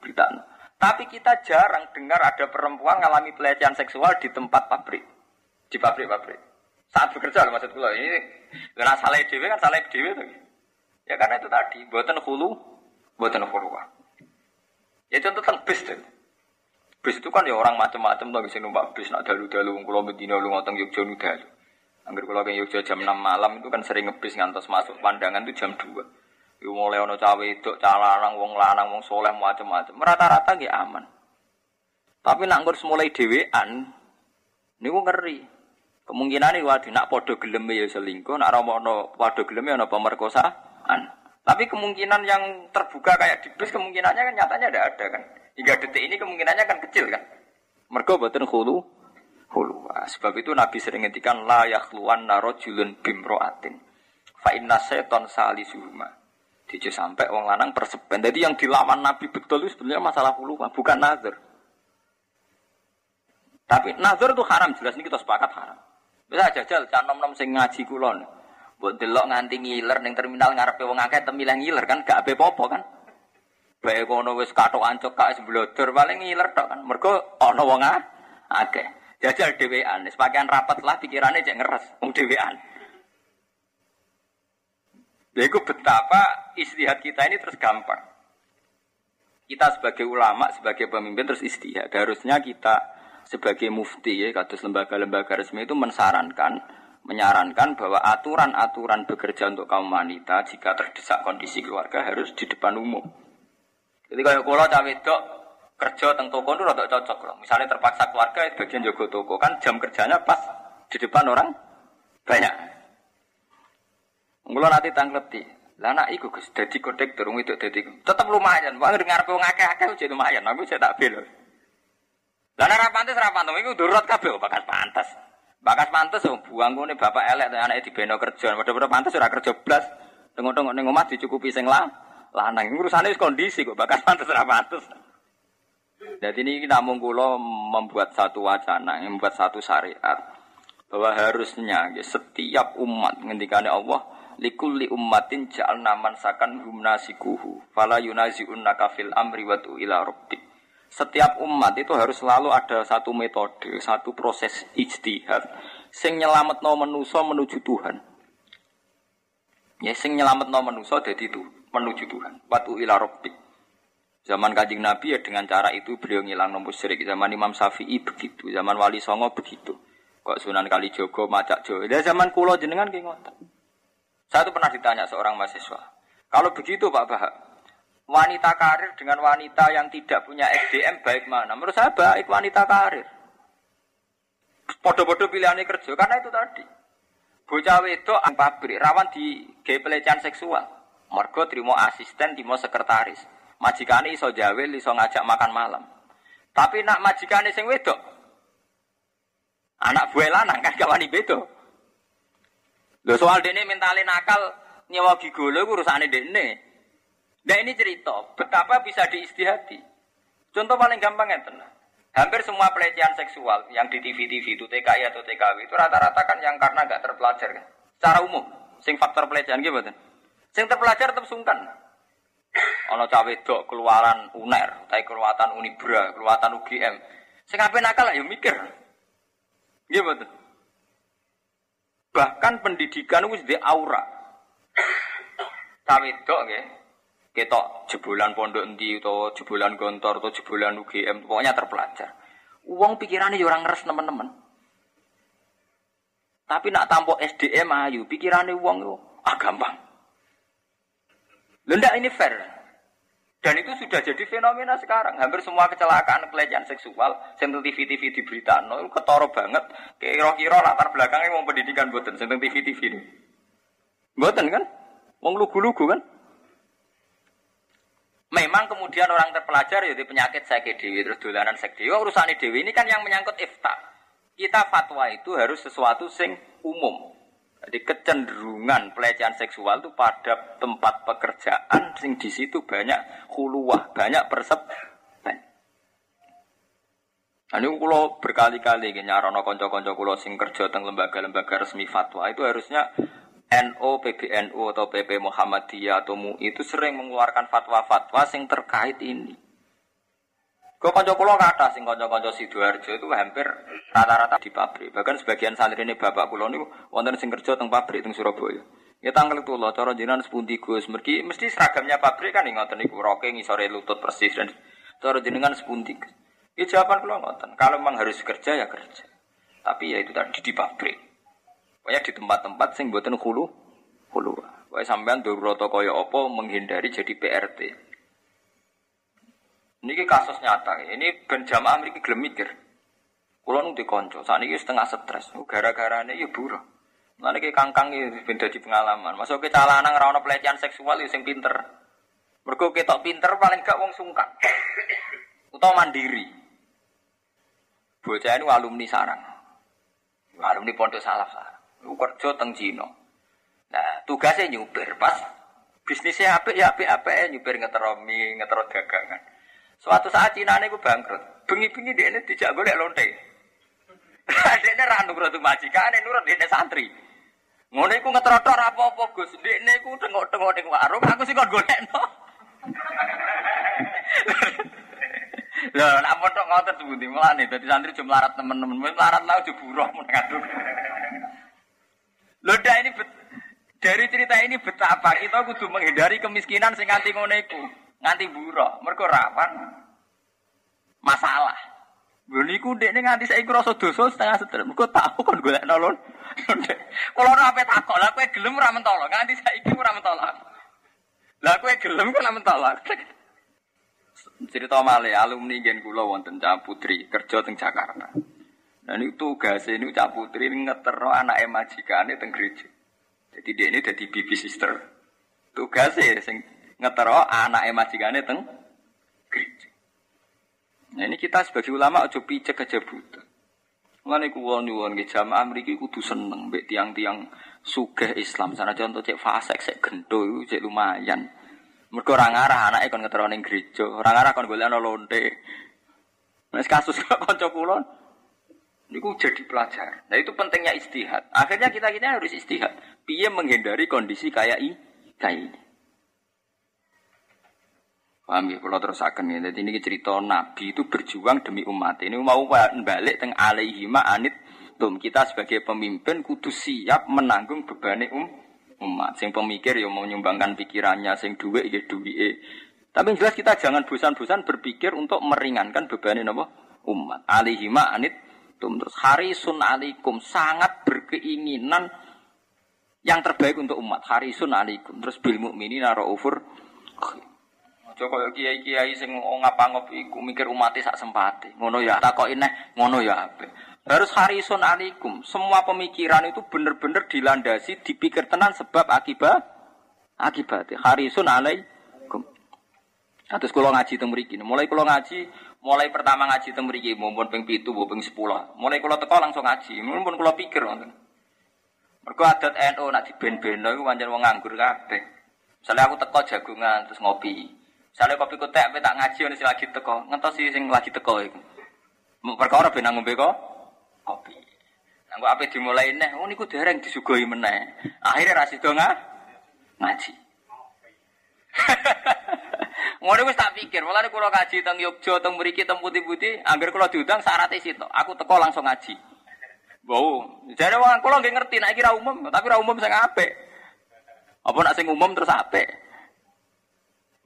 Berita. Tapi kita jarang dengar ada perempuan mengalami pelecehan seksual di tempat pabrik. Di pabrik-pabrik. Saat bekerja loh maksud gue. Ini karena salah dewe kan salah dewe tuh. Ya karena itu tadi, buatan hulu, buatan hulu. Ya contoh tentang bis tuh. Bis itu kan ya orang macam-macam tuh bisa numpak bis nak dalu-dalu kalau Medina lu ngotong Yogyakarta dalu. Angger kalau ke Yogyakarta jam 6 malam itu kan sering ngebis ngantos masuk pandangan itu jam 2. Yo mulai ono cawe itu, calanang, wong lanang, wong soleh macam-macam. Rata-rata gak aman. Tapi nak ngurus mulai dewean, niku ngeri. Kemungkinan ini waduh nak podo gelem ya selingkuh, nak romono podo gelem ya pemerkosaan. Tapi kemungkinan yang terbuka kayak di bis kemungkinannya kan nyatanya tidak ada kan. Hingga detik ini kemungkinannya kan kecil kan. Mergo boten khulu hulu. Sebab itu Nabi sering ngendikan la yakhluwan narojulun bimroatin. Fa inna seton salisuhuma. Dijauh sampai wong lanang persepen. Jadi yang dilawan Nabi betul itu sebenarnya masalah puluhan, bukan nazar. Tapi nazar itu haram jelas ini kita sepakat haram. Bisa jajal canom nom sing ngaji kulon. Buat delok nganti ngiler neng terminal ngarepe wong akeh temil ngiler kan gak popo kan. Bae kono wis kak seblodor paling ngiler tok kan. Mergo ana wong akeh. Jajal dhewean, sebagian rapat lah pikirannya cek ngeres wong dhewean. Yaitu betapa istihad kita ini terus gampang. Kita sebagai ulama, sebagai pemimpin terus istihad. Harusnya kita sebagai mufti ya, kados lembaga-lembaga resmi itu mensarankan, menyarankan bahwa aturan-aturan bekerja untuk kaum wanita jika terdesak kondisi keluarga harus di depan umum. Jadi kalau kalau cawe dok kerja teng toko itu rada cocok loh. Misalnya terpaksa keluarga bagian jago toko kan jam kerjanya pas di depan orang banyak. Mula nanti tangleti. Lah anak iku Gus dadi kondektur itu dadi tetep lumayan. Wong ngarepe wong akeh-akeh jadi lumayan. Aku saya tak bel. Lah nek ra pantes ra pantes iku durut kabeh bakat pantes. Bakat pantes oh, buang ngene bapak elek anake dibeno kerja. Padha-padha pantes ora kerja blas. Tengok-tengok ning omah dicukupi sing lah. Lanang urusane wis kondisi kok bakat pantes ra pantes. Jadi ini kita kula membuat satu wacana, membuat satu syariat bahwa harusnya ya, setiap umat ngendikane Allah likulli ummatin ja'alna man sakan hum nasikuhu fala yunazi'unnaka fil amri wa ila rabbik setiap umat itu harus selalu ada satu metode, satu proses ijtihad sing nyelametno manusa menuju Tuhan. Ya sing nyelametno manusa dadi itu menuju Tuhan. Watu ila rabbik. Zaman Kanjeng Nabi ya dengan cara itu beliau ngilang nomor musyrik. Zaman Imam Syafi'i begitu, zaman Wali Songo begitu. Kok Sunan Kalijogo macak Jawa. Ya zaman kula jenengan ki ngoten. Saya itu pernah ditanya seorang mahasiswa, kalau begitu Pak Bahak, wanita karir dengan wanita yang tidak punya SDM baik mana? Menurut saya baik wanita karir. Podo-podo pilihannya kerja karena itu tadi. Bocah wedok pabrik rawan di gay pelecehan seksual. Mergo terima asisten, terima sekretaris. Majikane iso jawel, iso ngajak makan malam. Tapi nak majikane sing wedok, anak buah lanang kan kawani bedo. Lho soal dene mentale nakal nyewa gigolo iku urusane dene. Nah ini cerita betapa bisa diistihati. Contoh paling gampang ya tenang. Hampir semua pelecehan seksual yang di TV-TV itu TKI atau TKW itu rata-rata kan yang karena nggak terpelajar kan. Secara umum, sing faktor pelecehan gitu Sing terpelajar tetap sungkan. Ono cawe dok keluaran UNER, tapi keluaran Unibra, keluaran UGM. Sing ape nakal ya mikir. Gitu Bahkan pendidikan itu di aura. Kami dok ya, kita jebolan pondok endi atau jebolan gontor atau jebolan UGM, pokoknya terpelajar. Uang pikirannya orang ngeres teman-teman. Tapi nak tampok SDM ayu, pikirannya uang itu ah gampang. Lendak ini fair. Dan itu sudah jadi fenomena sekarang. Hampir semua kecelakaan pelecehan seksual, sentuh TV TV di berita, no, ketoro banget. Kira-kira latar belakangnya mau pendidikan buatan, sentuh TV TV ini. Buatan kan? Mau lugu-lugu kan? Memang kemudian orang terpelajar ya di penyakit sakit dewi terus dolanan sek dewi. Urusan dewi ini kan yang menyangkut ifta. Kita fatwa itu harus sesuatu sing umum. Jadi kecenderungan pelecehan seksual itu pada tempat pekerjaan sing di situ banyak huluwah, banyak persep. Nah, ini kalau berkali-kali nyarono konco-konco kulo sing kerja teng lembaga-lembaga resmi fatwa itu harusnya NO, PBNU atau PP Muhammadiyah atau MUI itu sering mengeluarkan fatwa-fatwa sing terkait ini. Kau konco kulo kata sing konco-konco sidoarjo itu hampir rata-rata di pabrik. Bahkan sebagian santri ini bapak kulo ini wonten sing kerja teng pabrik teng Surabaya. Ya tanggal itu loh, cara jinan sepundi gus. Mergi mesti seragamnya pabrik kan ngoten niku roke ngisore lutut persis dan cara jenengan sepundi. Ya jawaban kulo ngoten. Kalau memang harus kerja ya kerja. Tapi ya itu tadi di pabrik. Pokoknya di tempat-tempat sing buatan hulu, hulu. Pokoknya sampean roto kaya apa menghindari jadi PRT. Ini kasus nyata. Ini ben jamaah mriki gelem mikir. Kulo nu dikonco, ini setengah stres. Gara-gara ini ya buruh. Nanti ke kangkang ini ben di pengalaman. Masuk ke calana ngerawat pelecehan seksual ya sing pinter. Mergo ketok pinter paling gak wong sungkan. Utawa mandiri. Bocah ini alumni sarang. Alumni pondok salaf sarang kerja teng Cina. Nah, tugasnya nyupir pas bisnisnya apa ya apa apa nyupir ngetero mie, ngetero dagangan. Suatu saat Cina ini gue bangkrut. Bengi-bengi dia ini tidak boleh lonte. dia ini randu nurut majikan, ini nurut dia santri. Ngono iku ngetrotor apa-apa Gus. Ndekne iku tengok-tengok ning warung, aku sih kon golekno. Lah, nak pondok ngoten sebuti mulane dadi santri cuma larat temen-temen. Melarat lah aja buruh men ngaduk. Loda ini bet, dari cerita ini betapa kita kudu menghindari kemiskinan sing nganti ngono iku, nganti buruh, mergo rawan masalah. Lho niku ndekne nganti saiki rasa dosa setengah seter. Mergo tahu kon golek nolon. Kalau ora ape takok, lah kowe gelem ora mentolo, nganti saiki ora mentolo. Lah kowe gelem kok ora mentolo. Cerita malih alumni gen kula wonten Cah Putri kerja teng Jakarta. Nah ini tugas ini Cak Putri ngetero anak majikane teng gereja. Jadi dia ini jadi bibi sister. Tugasnya sing ngetero anak majikane teng gereja. Nah ini kita sebagai ulama ojo picek aja buta. Mulane kulo nyuwun nggih jamaah mriki kudu seneng mbek tiang-tiang sugih Islam. Sana contoh cek fasek cek gento iku cek lumayan. Mergo ora ngarah anake kon ngetero ning gereja, ora ngarah kon golek ana lonte. Wis kasus kok kanca kula Niku jadi pelajar. Nah itu pentingnya istihad. Akhirnya kita kita harus istihad. Piye menghindari kondisi kayak ini. Paham ya, kalau terus akan ya. Jadi ini cerita Nabi itu berjuang demi umat. Ini mau balik teng alaihima anit tum. Kita sebagai pemimpin kudu siap menanggung beban um, umat. Sing pemikir yang mau menyumbangkan pikirannya, sing duwe ya duwe. Tapi yang jelas kita jangan bosan-bosan berpikir untuk meringankan beban ini umat. Alaihima anit antum. Terus harisun alikum sangat berkeinginan yang terbaik untuk umat. Harisun alikum. Terus bil mukminina raufur. Coba kiai-kiai sing ngapa-ngop iku mikir umat sak sempati. Ngono ya kok ini ngono ya ape. Harus harisun alikum. Semua pemikiran itu benar-benar dilandasi, dipikir tenan sebab akibat akibat. Harisun alaikum. Nah, terus kalau ngaji teng mriki, mulai kalau ngaji Mulai pertama ngaji teng mriki mumpun ping 7, ping 10. Mulai kula teko langsung ngaji. Mumpun kula pikir. Mergo adat NU nak diben-beno iku pancen wong nganggur kabeh. Misalnya aku teko jagungan terus ngopi. Misalnya kopi kutek tak ngaji sing lagi teko, ngentosi sing lagi teko iku. Perkara ben ngombe kok kopi. Nah, kok ape dimulai neh, oh niku dereng disugoi meneh. Akhirnya ra sida ngaji. Ngono wis tak pikir, mulane kula kaji teng Yogya, teng mriki teng putih-putih, angger kula diundang syaratnya situ. Aku teko langsung ngaji. Wow, jare wong kula nggih ngerti nek iki umum, tapi ra umum sing apik. Apa nak sing umum terus apik?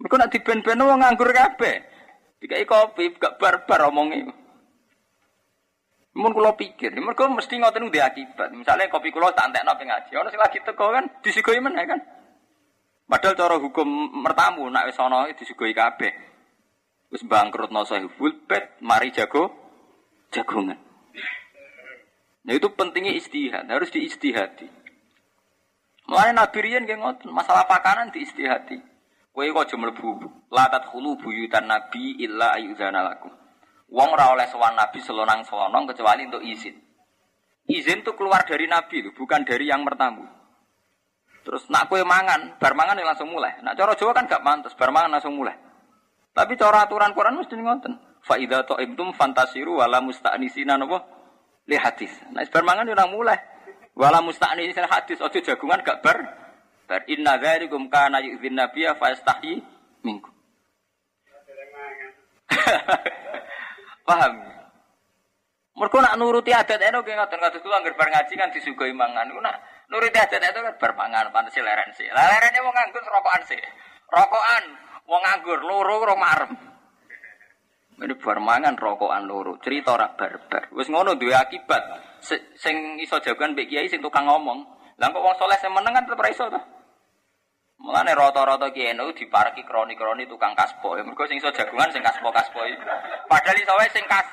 Mergo nak diben-ben wong nganggur kabeh. Dikai kopi gak barbar omongi. Mun kula pikir, mergo mesti ngoten ndek akibat. Misalnya kopi kula tak entekno ping ngaji, ono sing lagi teko kan disigoi meneh kan. Padahal cara hukum mertamu nak wis ana disugoi kabeh. Wis bangkrut no sahibul bet, mari jago jagongan. Nah itu pentingnya istihad, harus diistihati. Mulai Nabi Rian nggih ngoten, masalah pakanan diistihati. Kowe kok mlebu. La tadkhulu buyutan nabi illa ayyuzana lakum. Wong ora oleh sowan nabi selonang-selonong kecuali untuk izin. Izin tuh keluar dari nabi itu, bukan dari yang bertamu. Terus nak kue mangan, bar mangan ya langsung mulai. Nak cara Jawa kan gak pantas, bar mangan langsung mulai. Tapi cara aturan Quran mesti ngoten. Fa idza ta'imtum fantasiru wala musta'nisina napa li hadis. Nah bar mangan ya mulai. Wala musta'nisina hadis, ojo jagungan gak bar Bar inna dzalikum kana yu'dzin nabiyya fa yastahi minkum. Paham? Mergo nak nuruti adat eno ge ngoten kados kula anggere bar ngaji kan disugoi mangan. Nak nuruti adat itu kan bar mangan pantes leren sih. Lah lerene wong nganggur rokokan sih. Rokokan wong nganggur loro ora. Ini bar mangan rokokan. Cerita ora barbar. Wis ngono duwe akibat. Sing iso jagoan mbek kiai sing tukang ngomong. Lah kok wong soleh sing meneng kan tetep ra iso to. Mulane rata-rata ki NU diparki kroni-kroni tukang kaspo. Ya mergo sing jagungan sing kaspo-kaspo. Padahal iso wae sing kas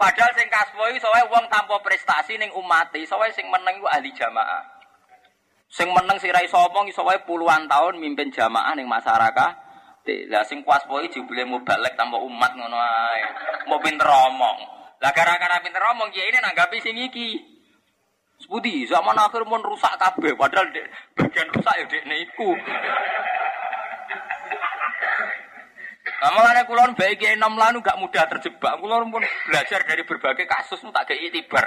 Padahal sing kaspo iki iso tanpa prestasi ning umat, iso sing meneng iku ahli jamaah. Sing meneng sira iso omong iso wae puluhan tahun mimpin jamaah ning masyarakat. Lah sing kaspo iki jebule mubalek tanpa umat ngono ae. Mau pinter omong. Lah gara-gara pinter omong kiai ini nanggapi sing iki. Seputi zaman akhir pun rusak kabeh padahal dek, bagian rusak ya dek niku. Nah, makanya kulon baik enam lanu gak mudah terjebak. Kulon pun belajar dari berbagai kasus tak kayak itibar.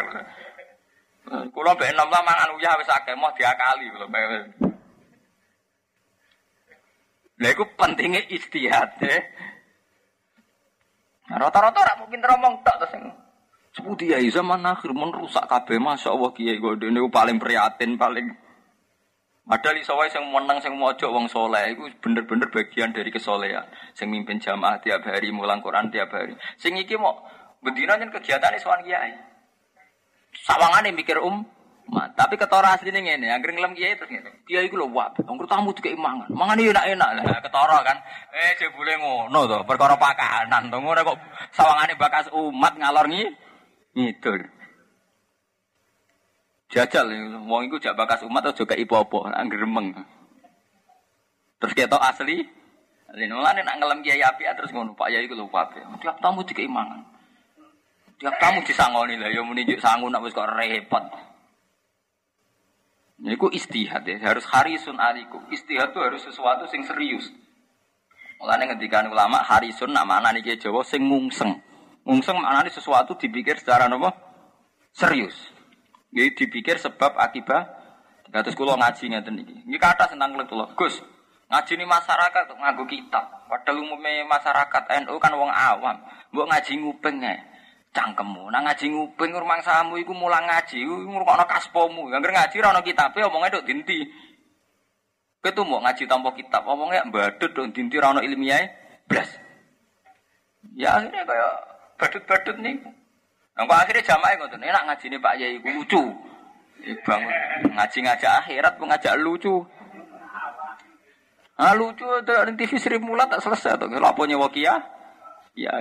Kulon baik enam lanu mangan uyah wis akeh mau diakali kulon. Nah, itu pentingnya istihad ya. Rata-rata rak mungkin teromong tak terus Seperti ya zaman akhir merusak kabeh masya Allah kiai gue ini paling prihatin paling ada li sawai yang menang yang mojok wong soleh itu bener-bener bagian dari kesolehan. Sing mimpin jamaah tiap hari, mulang Quran tiap hari. Sing iki mau bedina nih kegiatan sowan kiai. Sawangane mikir um, Ma, tapi ketora asli nih ini, yang ngelem kiai terus ngene. Kiai gue loh wab, anggur tamu imangan. Mangan ini enak-enak lah, ketora kan. Eh, jebule ngono tuh, perkara pakanan tuh ngono kok sawangane bakas umat ngalor nih. Ngidul. Jajal, wong iku jak bakas umat atau juga ipo-ipo, angger remeng. Terus ketok asli, Lain mulane nak ngelem kiai api terus ngono Pak Yai iku lho Pak. Tiap tamu dikeimangan. Tiap tamu disangoni lah ya muni sangu nak wis kok repot. Niku istihad ya, harus harisun aliku. Istihad itu harus sesuatu sing serius. Mulane ngendikan ulama harisun nak mana nih Jawa sing ngungseng. Ngungseng maknanya sesuatu dipikir secara apa? Serius. Jadi dipikir sebab akibat. Terus kulo ngaji ngeten iki. Ini kata tentang kulo. Gus, ngaji ini masyarakat tuh nganggo kitab. Padahal umumnya masyarakat NU kan wong awam. Mbok ngaji ngupeng ya. Cangkemmu, nah ngaji ngupeng rumang samu iku mulang ngaji, ngrungokno kaspomu. Yang ngaji ra ono kitabe omongnya dok dinti. Kowe mau ngaji tanpa kitab, omongnya badut dok dinti ra ono ilmiah blas. Ya akhirnya kayak badut-badut nih. Nang akhirnya jamaah ngoten, enak nih Pak Yai lucu. Bangun ngaji ngajak akhirat ngajak lucu. Ah lucu ada TV Sri Mulat tak selesai tuh. Laponya wakia. Ya.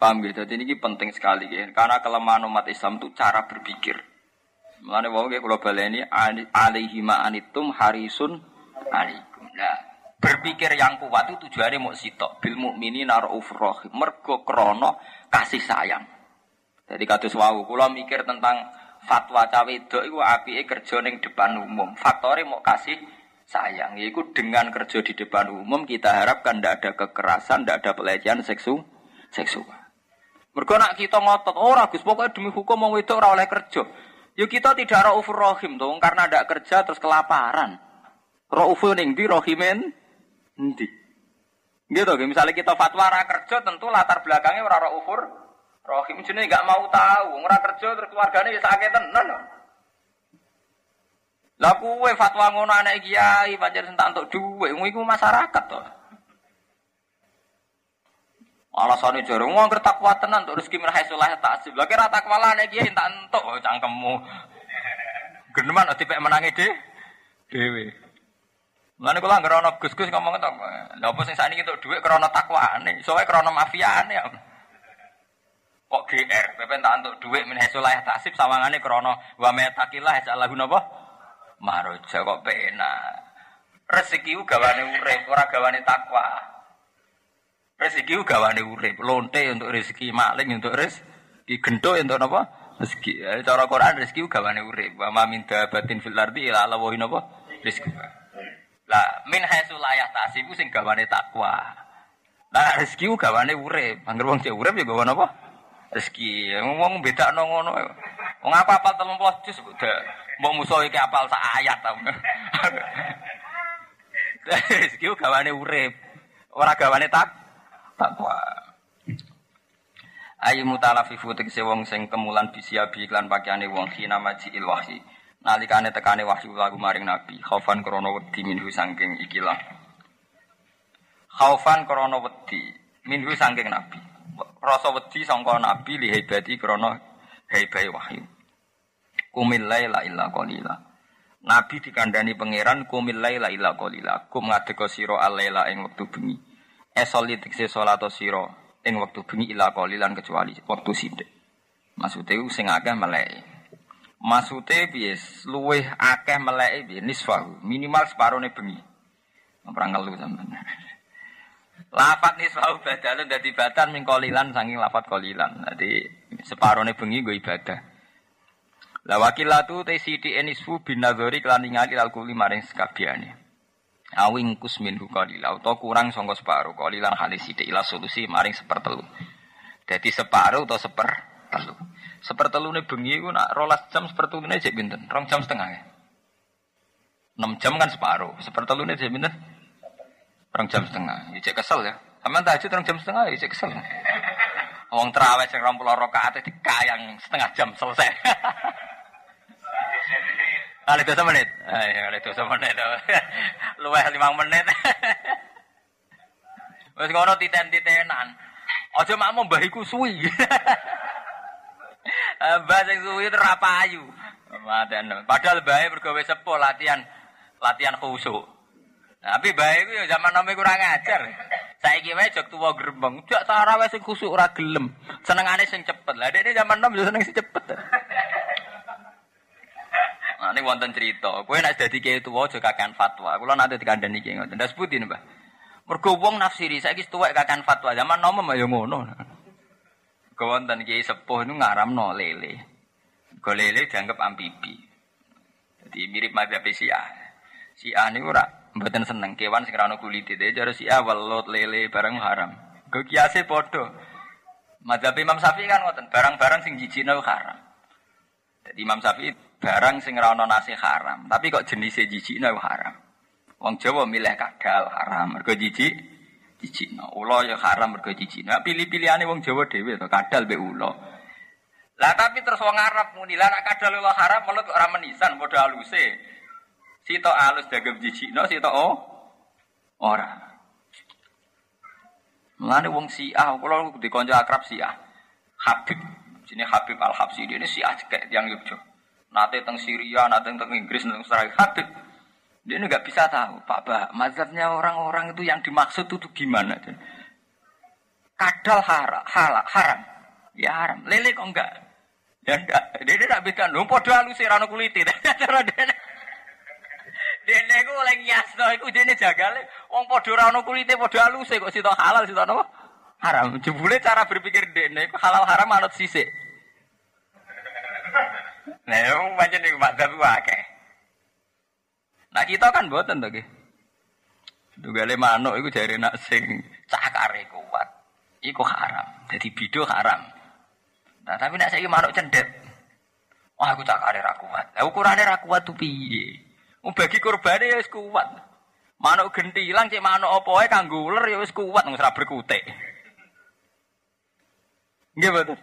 Paham gitu. Jadi ini penting sekali ya. Karena kelemahan umat Islam itu cara berpikir. Mulane wau kalau baleni alaihi ma'anitum harisun alaikum. Nah, berpikir yang kuat itu tujuannya mau sitok. Bil mukmini naruh rahim mergo krono kasih sayang. Jadi kados wau kula mikir tentang fatwa cawe itu iku apike kerja ning depan umum. Faktornya mau kasih sayang. Yaitu dengan kerja di depan umum kita harapkan tidak ada kekerasan tidak ada pelecehan seksu seksual. Mergo nak kita ngotot ora oh, Gus pokoknya demi hukum mau itu ora oleh kerja. Yuk kita tidak raufur rahim dong. Karena tidak kerja terus kelaparan. Rauful ning di rohimen Nanti. Gitu, misalnya kita fatwa ra kerja tentu latar belakangnya ora ufur rohim jenis gak mau tahu, ora kerja terus keluarganya ya sakit tenan. Lah kuwe fatwa ngono anak kiai pancen sentak untuk dhuwit, iku masyarakat to. Alasane jare wong anggere takwa tenan untuk rezeki min haitsulah ta'sib. Lah kira takwa lah nek kiai entak entuk oh, cangkemmu. Geneman dipek menangi dhewe. Mulane kula ana Gus-gus ngomong to. Lha apa sing sakniki entuk dhuwit krana takwane, soalnya krana mafiane. Kok GR, pepen tak entuk dhuwit min haisulah tasib sawangane krana wa metakilah jalahu napa? Maroja kok penak. Rezeki gawane urip, ora gawane takwa. Rezeki gawane urip, lonte untuk rezeki, maling untuk rezeki, gento untuk apa? Rezeki. Cara Quran rezeki gawane urip. Wa ma min dabatin fil ardi ila Allah wa napa? Rezeki. Lah min haitsu la yahtasibu sing gawane takwa. Lah rezeki gawane urip. Angger wong cek urip ya gawane apa? Rezeki. Wong bedakno ngono. Wong apa apal 30 juz udah mau musuh iki apal sak ayat ta. Rezeki gawane urip. Ora gawane tak takwa. Ayu mutalafifu tegese wong sing kemulan bisiabi iklan pakaiane wong khina maji il wahyi. Nalikane tekane wahyu lagu maring nabi, khaufan krana wedi minhu saking ikilah. Khaufan krana wedi minhu saking nabi. Rasa wedi sangka nabi li hebati krana hebai wahyu. Kumil laila illa qalila. Nabi dikandani pangeran kumil laila illa qalila. Kum ngadeka sira al-laila ing wektu bengi. Esoli tikse salat sira ing wektu bengi ila qalilan kecuali wektu sithik. Maksude sing akeh meleki. Maksude piye? Luwih akeh meleki piye? Nisfahu, minimal separone bengi. Ora ngelu sampean. Lafat nisfahu badalun dadi batan min qalilan saking lafat qalilan. Dadi separone bengi nggo ibadah. La wakilatu te siti enisfu bin nadhari kelan ningali lal kuli maring. Awing kusmin qalila utawa kurang sangka separo qalilan halis sithik ila solusi maring sepertelu. Dadi atau seper telu. Sepertelune bengi iku nak rolas jam sepertelune jek pinten? Rong jam setengah ya. 6 jam kan separo. Sepertelune jek pinten? Rong jam setengah. Ya cek kesel ya. Sampeyan tahajud rong jam setengah ya cek kesel. Wong terawih sing 20 rakaat dikayang setengah jam selesai. Kali dosa menit. Ayo, kali dosa menit. Luweh lima menit. Wes ngono titen-titenan. Aja makmu mbahiku suwi. Mbah sing suwi terapayu. Maten. Padahal bae mergo wis sepuh latihan latihan khusuk. Tapi bae iku ya zaman nome kurang ajar. Saiki wae jog tuwa grembeng. Jak tarawih sing khusuk ora gelem. Senengane sing cepet. Lah dekne zaman nom yo seneng sing cepet. Nah, ini wonten cerita. Kue nak jadi kiai tua aja kakan fatwa. Kulo nanti dikandani kiai ngoten. Das putih Mbah. Mergo wong nafsiri saiki tuwek kakan fatwa. Zaman nom ya ngono. Kau wonten kiai sepuh itu ngaramno lele. Go lele dianggap amfibi. Jadi mirip madzhab Syiah. Syiah niku ora mboten seneng kewan sing ora kulit itu. Jadi Syiah welut lele barang haram. Go kiase padha. Madzhab Imam Syafi'i kan ngoten, barang-barang sing jijikno haram. Jadi Imam Syafi'i barang sing ora ana nasi haram, tapi kok jenisnya jijikno haram. Wong Jawa milih kadal haram, mergo jijik jijikno. Ula ya haram mergo jijikno. Pilih-pilihane wong Jawa dhewe to, kadal be ula. Lah tapi terus wong Arab muni lah kadal ula haram melut ora menisan padha aluse. Sito alus dagem jijikno, sito oh ora. Mulane wong Syiah, kula dikonco akrab Syiah. Habib, sini Habib Al Habsi ini Syiah cekek yang Yogyakarta. Nate teng Syria, nate teng Inggris, teng Australia. Habib. Dia ini nggak bisa tahu, Pak Bah, mazhabnya orang-orang itu yang dimaksud itu gimana? Kadal haram, halal, haram. Ya haram. Lele kok enggak? Ya enggak. Dia tidak beda. Lu podo halus rano kuliti. Cara dia Dene iku oleh ngiasno iku dene jagale wong padha ora ono kulite padha aluse kok sita halal sita napa? Haram. Jebule cara berpikir dene iku halal haram anut sisik. Nah, macam ni madzhab akeh. Nah kita kan to nggih. Dugale manuk iku jare nak sing cakare kuat. Iku haram. Jadi bido haram. Nah, tapi nak saiki manuk cendet. Wah, aku cakare ra kuat. Lah ukurane ra kuat tuh piye? Wong bagi kurbane ya wis kuat. Manuk gentilang cek manuk apa wae kanggo uler ya wis kuat wis ra berkutik. Nggih.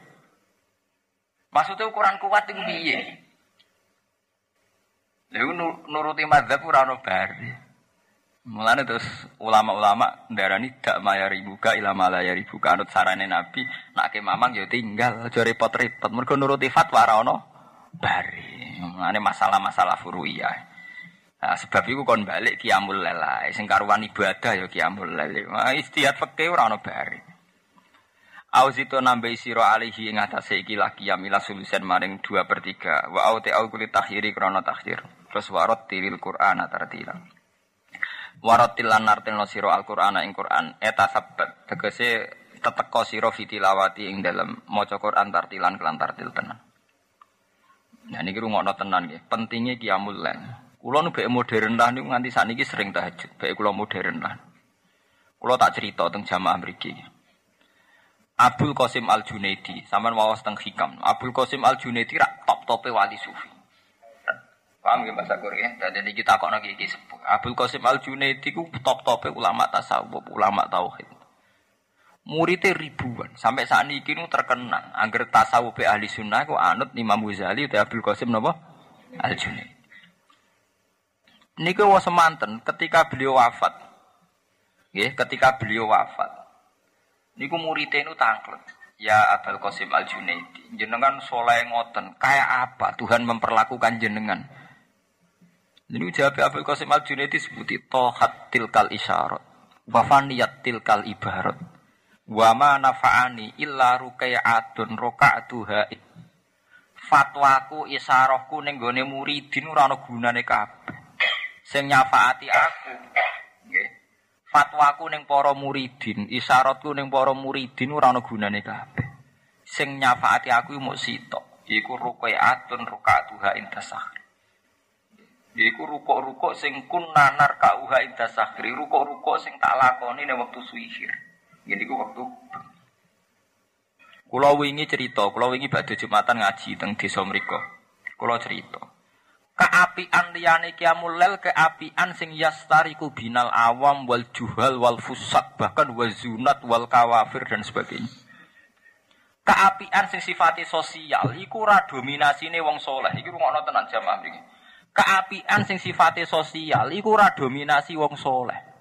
Maksudnya ukuran kuat itu piye? Lalu nuruti madzhab ora ono bari. Mulane terus ulama-ulama ndarani dak mayari buka ilama layari buka anut sarane Nabi nak ke mamang ya tinggal aja repot-repot mergo nuruti fatwa ora ono bari. Mulane masalah-masalah furu'iyah. Nah, sebab itu kon balik kiamul lelai sing karuan ibadah ya kiamul lelai. Nah, istihad fikih ora ono bari. Auzito nambahi siro alihi ing atase iki laki yamila sulusen maring 2 per 3. Wa au te au kulit takhiri krono takhir. Terus warot tiril Qur'an tartila. Waratil lan nartilno sira Al-Qur'an ing Qur'an eta sabat tegese teteka sira fitilawati ing dalem maca Qur'an tartilan kelan tartil tenan. Nah niki rungokno tenan nggih, pentinge qiyamul lail. Kula nu modern lah niku nganti sakniki sering tahajud, bae kula modern lah. Kula tak cerita tentang jamaah mriki. Abdul Qasim Al Junaidi, sampean wawas teng hikam. Abdul Qasim Al Junaidi rak top-tope wali sufi. Paham ya bahasa Korea? Ini kita kok lagi sepuh. Abdul Qasim Al Junaidi ku top-tope ulama tasawuf, ulama tauhid. Muridnya ribuan. Sampai saat ini kini terkenal. Angger tasawuf ahli sunnah ku anut Imam Ghazali atau Abdul Qasim napa? Al Junaidi. Niku was semanten ketika beliau wafat. Ya, ketika beliau wafat. Niku muridnya itu tangklet. Ya Abdul Qasim Al Junaidi, jenengan soleh ngoten, kayak apa Tuhan memperlakukan jenengan? Ini jawab Abdul Qasim Al Junaidi sebuti tohat tilkal isyarat, wafaniyat tilkal ibarat, wama nafa'ani illa rukai'atun roka'atuha fatwaku isarohku ning gone muridin ora ana gunane kabeh. Sing nyafaati aku. Nggih. Fatwaku ning para muridin, isyaratku ning para muridin ora ana gunane kabeh. Sing nyafaati aku mung sitok, iku rukai'atun roka'atuha intasah. Yaiku rukuk-rukuk sing kun nanar kauha indah sakri, rukuk-rukuk sing tak lakoni ning waktu suihir. Ini ku waktu Kulo wingi cerita, kulo wingi badhe Jumatan ngaji teng desa mriku. Kulo cerita. Keapian liyane kiamul lel keapian sing yastariku binal awam wal juhal wal fusak bahkan wazunat wal kawafir dan sebagainya. Keapian sing sifatnya sosial iku ora dominasine wong soleh. Iki rungokno tenan jamaah mriki keapian sing sifatnya sosial iku ora dominasi wong soleh.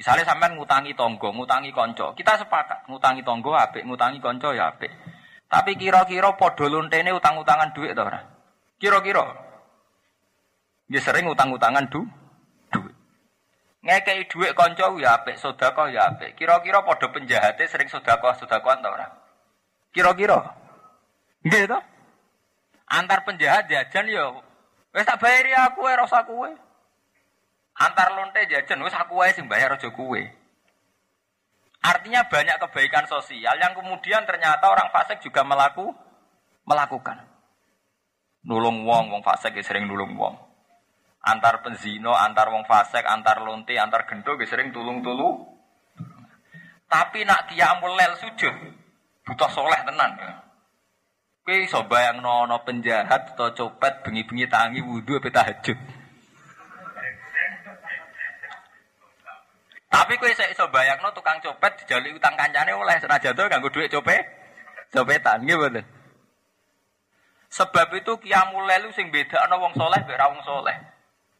Misalnya sampean ngutangi tonggo, ngutangi konco, kita sepakat ngutangi tonggo apik, ngutangi konco ya apik. Tapi kira-kira padha lontene utang-utangan duit to ora? Kira-kira. Ya sering utang-utangan du duit. Ngekei duit konco ya apik, sedekah ya apik. Kira-kira padha penjahate sering sedekah-sedekahan to ora? Kira-kira. Nggih? Antar penjahat jajan ya Wes tak bayari aku ora usah kowe. Antar lonte jajan wes aku wae sing bayar aja kowe. Artinya banyak kebaikan sosial yang kemudian ternyata orang fasik juga melaku melakukan. Nulung wong, wong fasik ya sering nulung wong. Antar penzino, antar wong fasik, antar lonte, antar gendo ya sering tulung-tulu. Tapi nak kiamul lel sujud, butuh soleh tenan. Kowe iso bayangno ana penjahat atau copet bengi-bengi tangi wudu apa tahajud. Tapi kowe iso iso bayangno tukang copet dijali utang kancane oleh senajan to nganggo dhuwit copet. Copetan nggih mboten. Sebab itu qiyamul lail sing bedakno wong soleh mek wong soleh.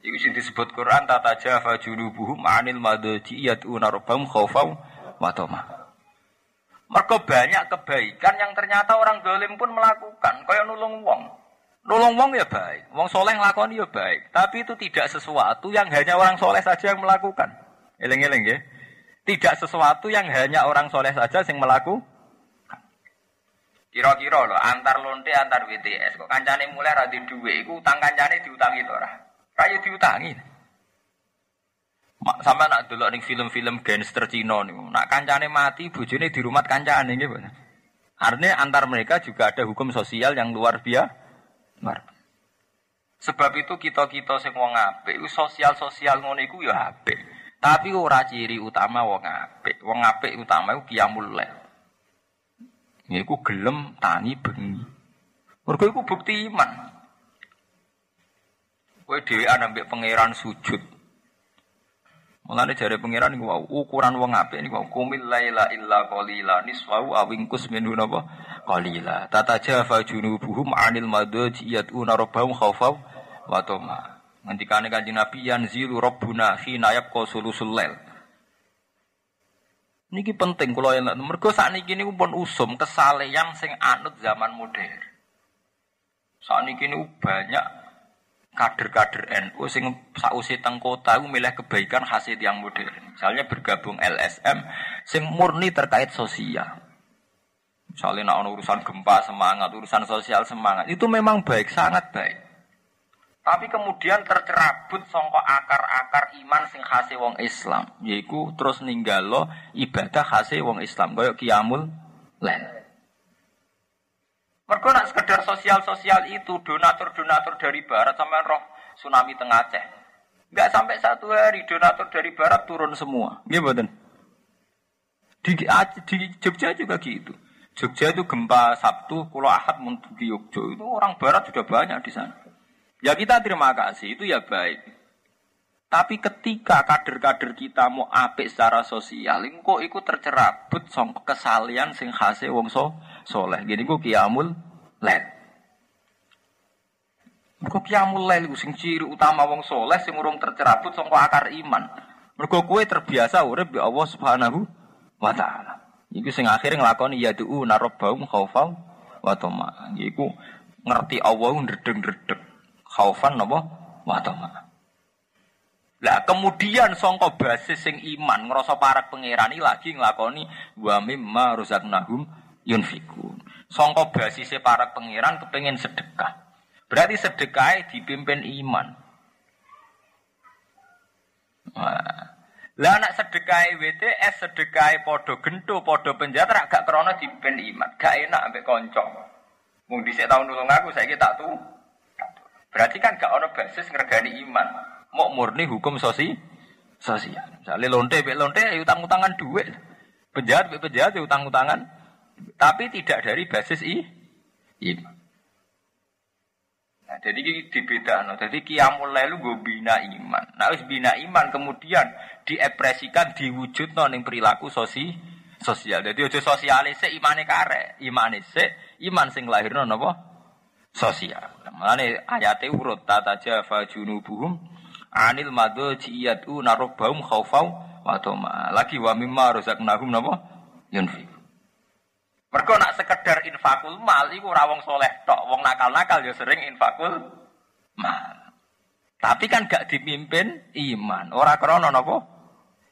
Iku sing disebut Quran tata jafa junubuhum anil madaji yatuna rabbahum khaufan wa. Mereka banyak kebaikan yang ternyata orang dolim pun melakukan. Kayak nulung wong. Nulung wong ya baik. Wong soleh ngelakoni ya baik. Tapi itu tidak sesuatu yang hanya orang soleh saja yang melakukan. Eleng-eleng ya. Tidak sesuatu yang hanya orang soleh saja yang melakukan. Kira-kira loh, antar lonte, antar WTS. Kok kancane mulai radi duwe, iku utang kancane diutangi to ora? Kaya diutangi. Sama nak dulu nih film-film gangster Cina nih, nak kancane mati, bujune di rumah kancane gitu. Artinya antar mereka juga ada hukum sosial yang luar biasa. Sebab itu kita kita sing wong apik, sosial sosial ngono iku ya apik. Tapi ora ciri utama wong apik. Wong apik utama iku qiyamul lail. Iku gelem tani bengi. Mergo iku bukti iman. Kowe dhewe ambek pangeran sujud. Mulane jare pangeran niku wau ukuran wong apik niku kumil laila illa qalila niswau awingkus minhu napa? Qalila. Tatajafa junubuhum anil madaji yatuna rabbahum khaufaw wa tama. Ngendikane kanjeng Nabi yanzilu rabbuna hina yabqa sulusul lail Niki penting kula enak mergo sakniki niku pun usum kesalehan sing anut zaman modern. Sakniki niku banyak kader-kader NU sing sausi teng kota milih kebaikan hasil yang modern. Misalnya bergabung LSM sing murni terkait sosial. Misalnya nak urusan gempa semangat, urusan sosial semangat, itu memang baik, sangat baik. Tapi kemudian tercerabut songko akar-akar iman sing khase wong Islam, yaiku terus ninggalo ibadah khase wong Islam koyo kiamul lail. Mergo nak sekedar sosial-sosial itu donatur-donatur dari barat sampai roh tsunami tengah Aceh. Enggak sampai satu hari donatur dari barat turun semua. Nggih mboten? Di, di Jogja juga gitu. Jogja itu gempa Sabtu, Pulau Ahad di Jogja itu orang barat sudah banyak di sana. Ya kita terima kasih, itu ya baik. Tapi ketika kader-kader kita mau apik secara sosial, kok ikut tercerabut song kesalian sing khase wong so soleh. Gini kok kiamul lail. Kok kiamul lail iku sing ciri utama wong soleh sing urung tercerabut song akar iman. Mergo kue terbiasa urip bi Allah Subhanahu wa taala. Iku sing akhire nglakoni ya du'u narabbaum khaufau wa tama. Iku ngerti Allah ndredeg-ndredeg khaufan napa wa Lah kemudian songko basis sing iman ngerasa parak pangeran lagi nglakoni wa mimma razaqnahum yunfikun. Songko basis parak pangeran kepengen sedekah. Berarti sedekah dipimpin iman. Lah anak sedekah WTS sedekah podo gento podo penjara gak krono dipimpin iman. Gak enak ambek konco. Mung dhisik tahun nulung aku saiki tak tuh Berarti kan gak ono basis ngergani iman. Mau murni hukum sosi sosial. Misalnya lonte, be lonte, ya utang-utangan duit. Penjahat, be penjahat, ya utang-utangan. Tapi tidak dari basis i, iman. Nah, jadi no. Jadi kiamul lelu gue bina iman. Nah, wis bina iman kemudian diekspresikan diwujud ning perilaku sosi sosial. Jadi ojo sosialis imane kare, imane se iman sing lahirno napa? sosial. Mulane ayate urut tata jafa junubuhum anil madajiyatu narobahum khaufau wa tama. Lagi wa mimma razaqnahum napa? Yunfiq. Mergo nak sekedar infakul mal iku ora wong soleh tok, wong nakal-nakal ya sering infakul mal. Tapi kan gak dipimpin iman. Ora krana napa?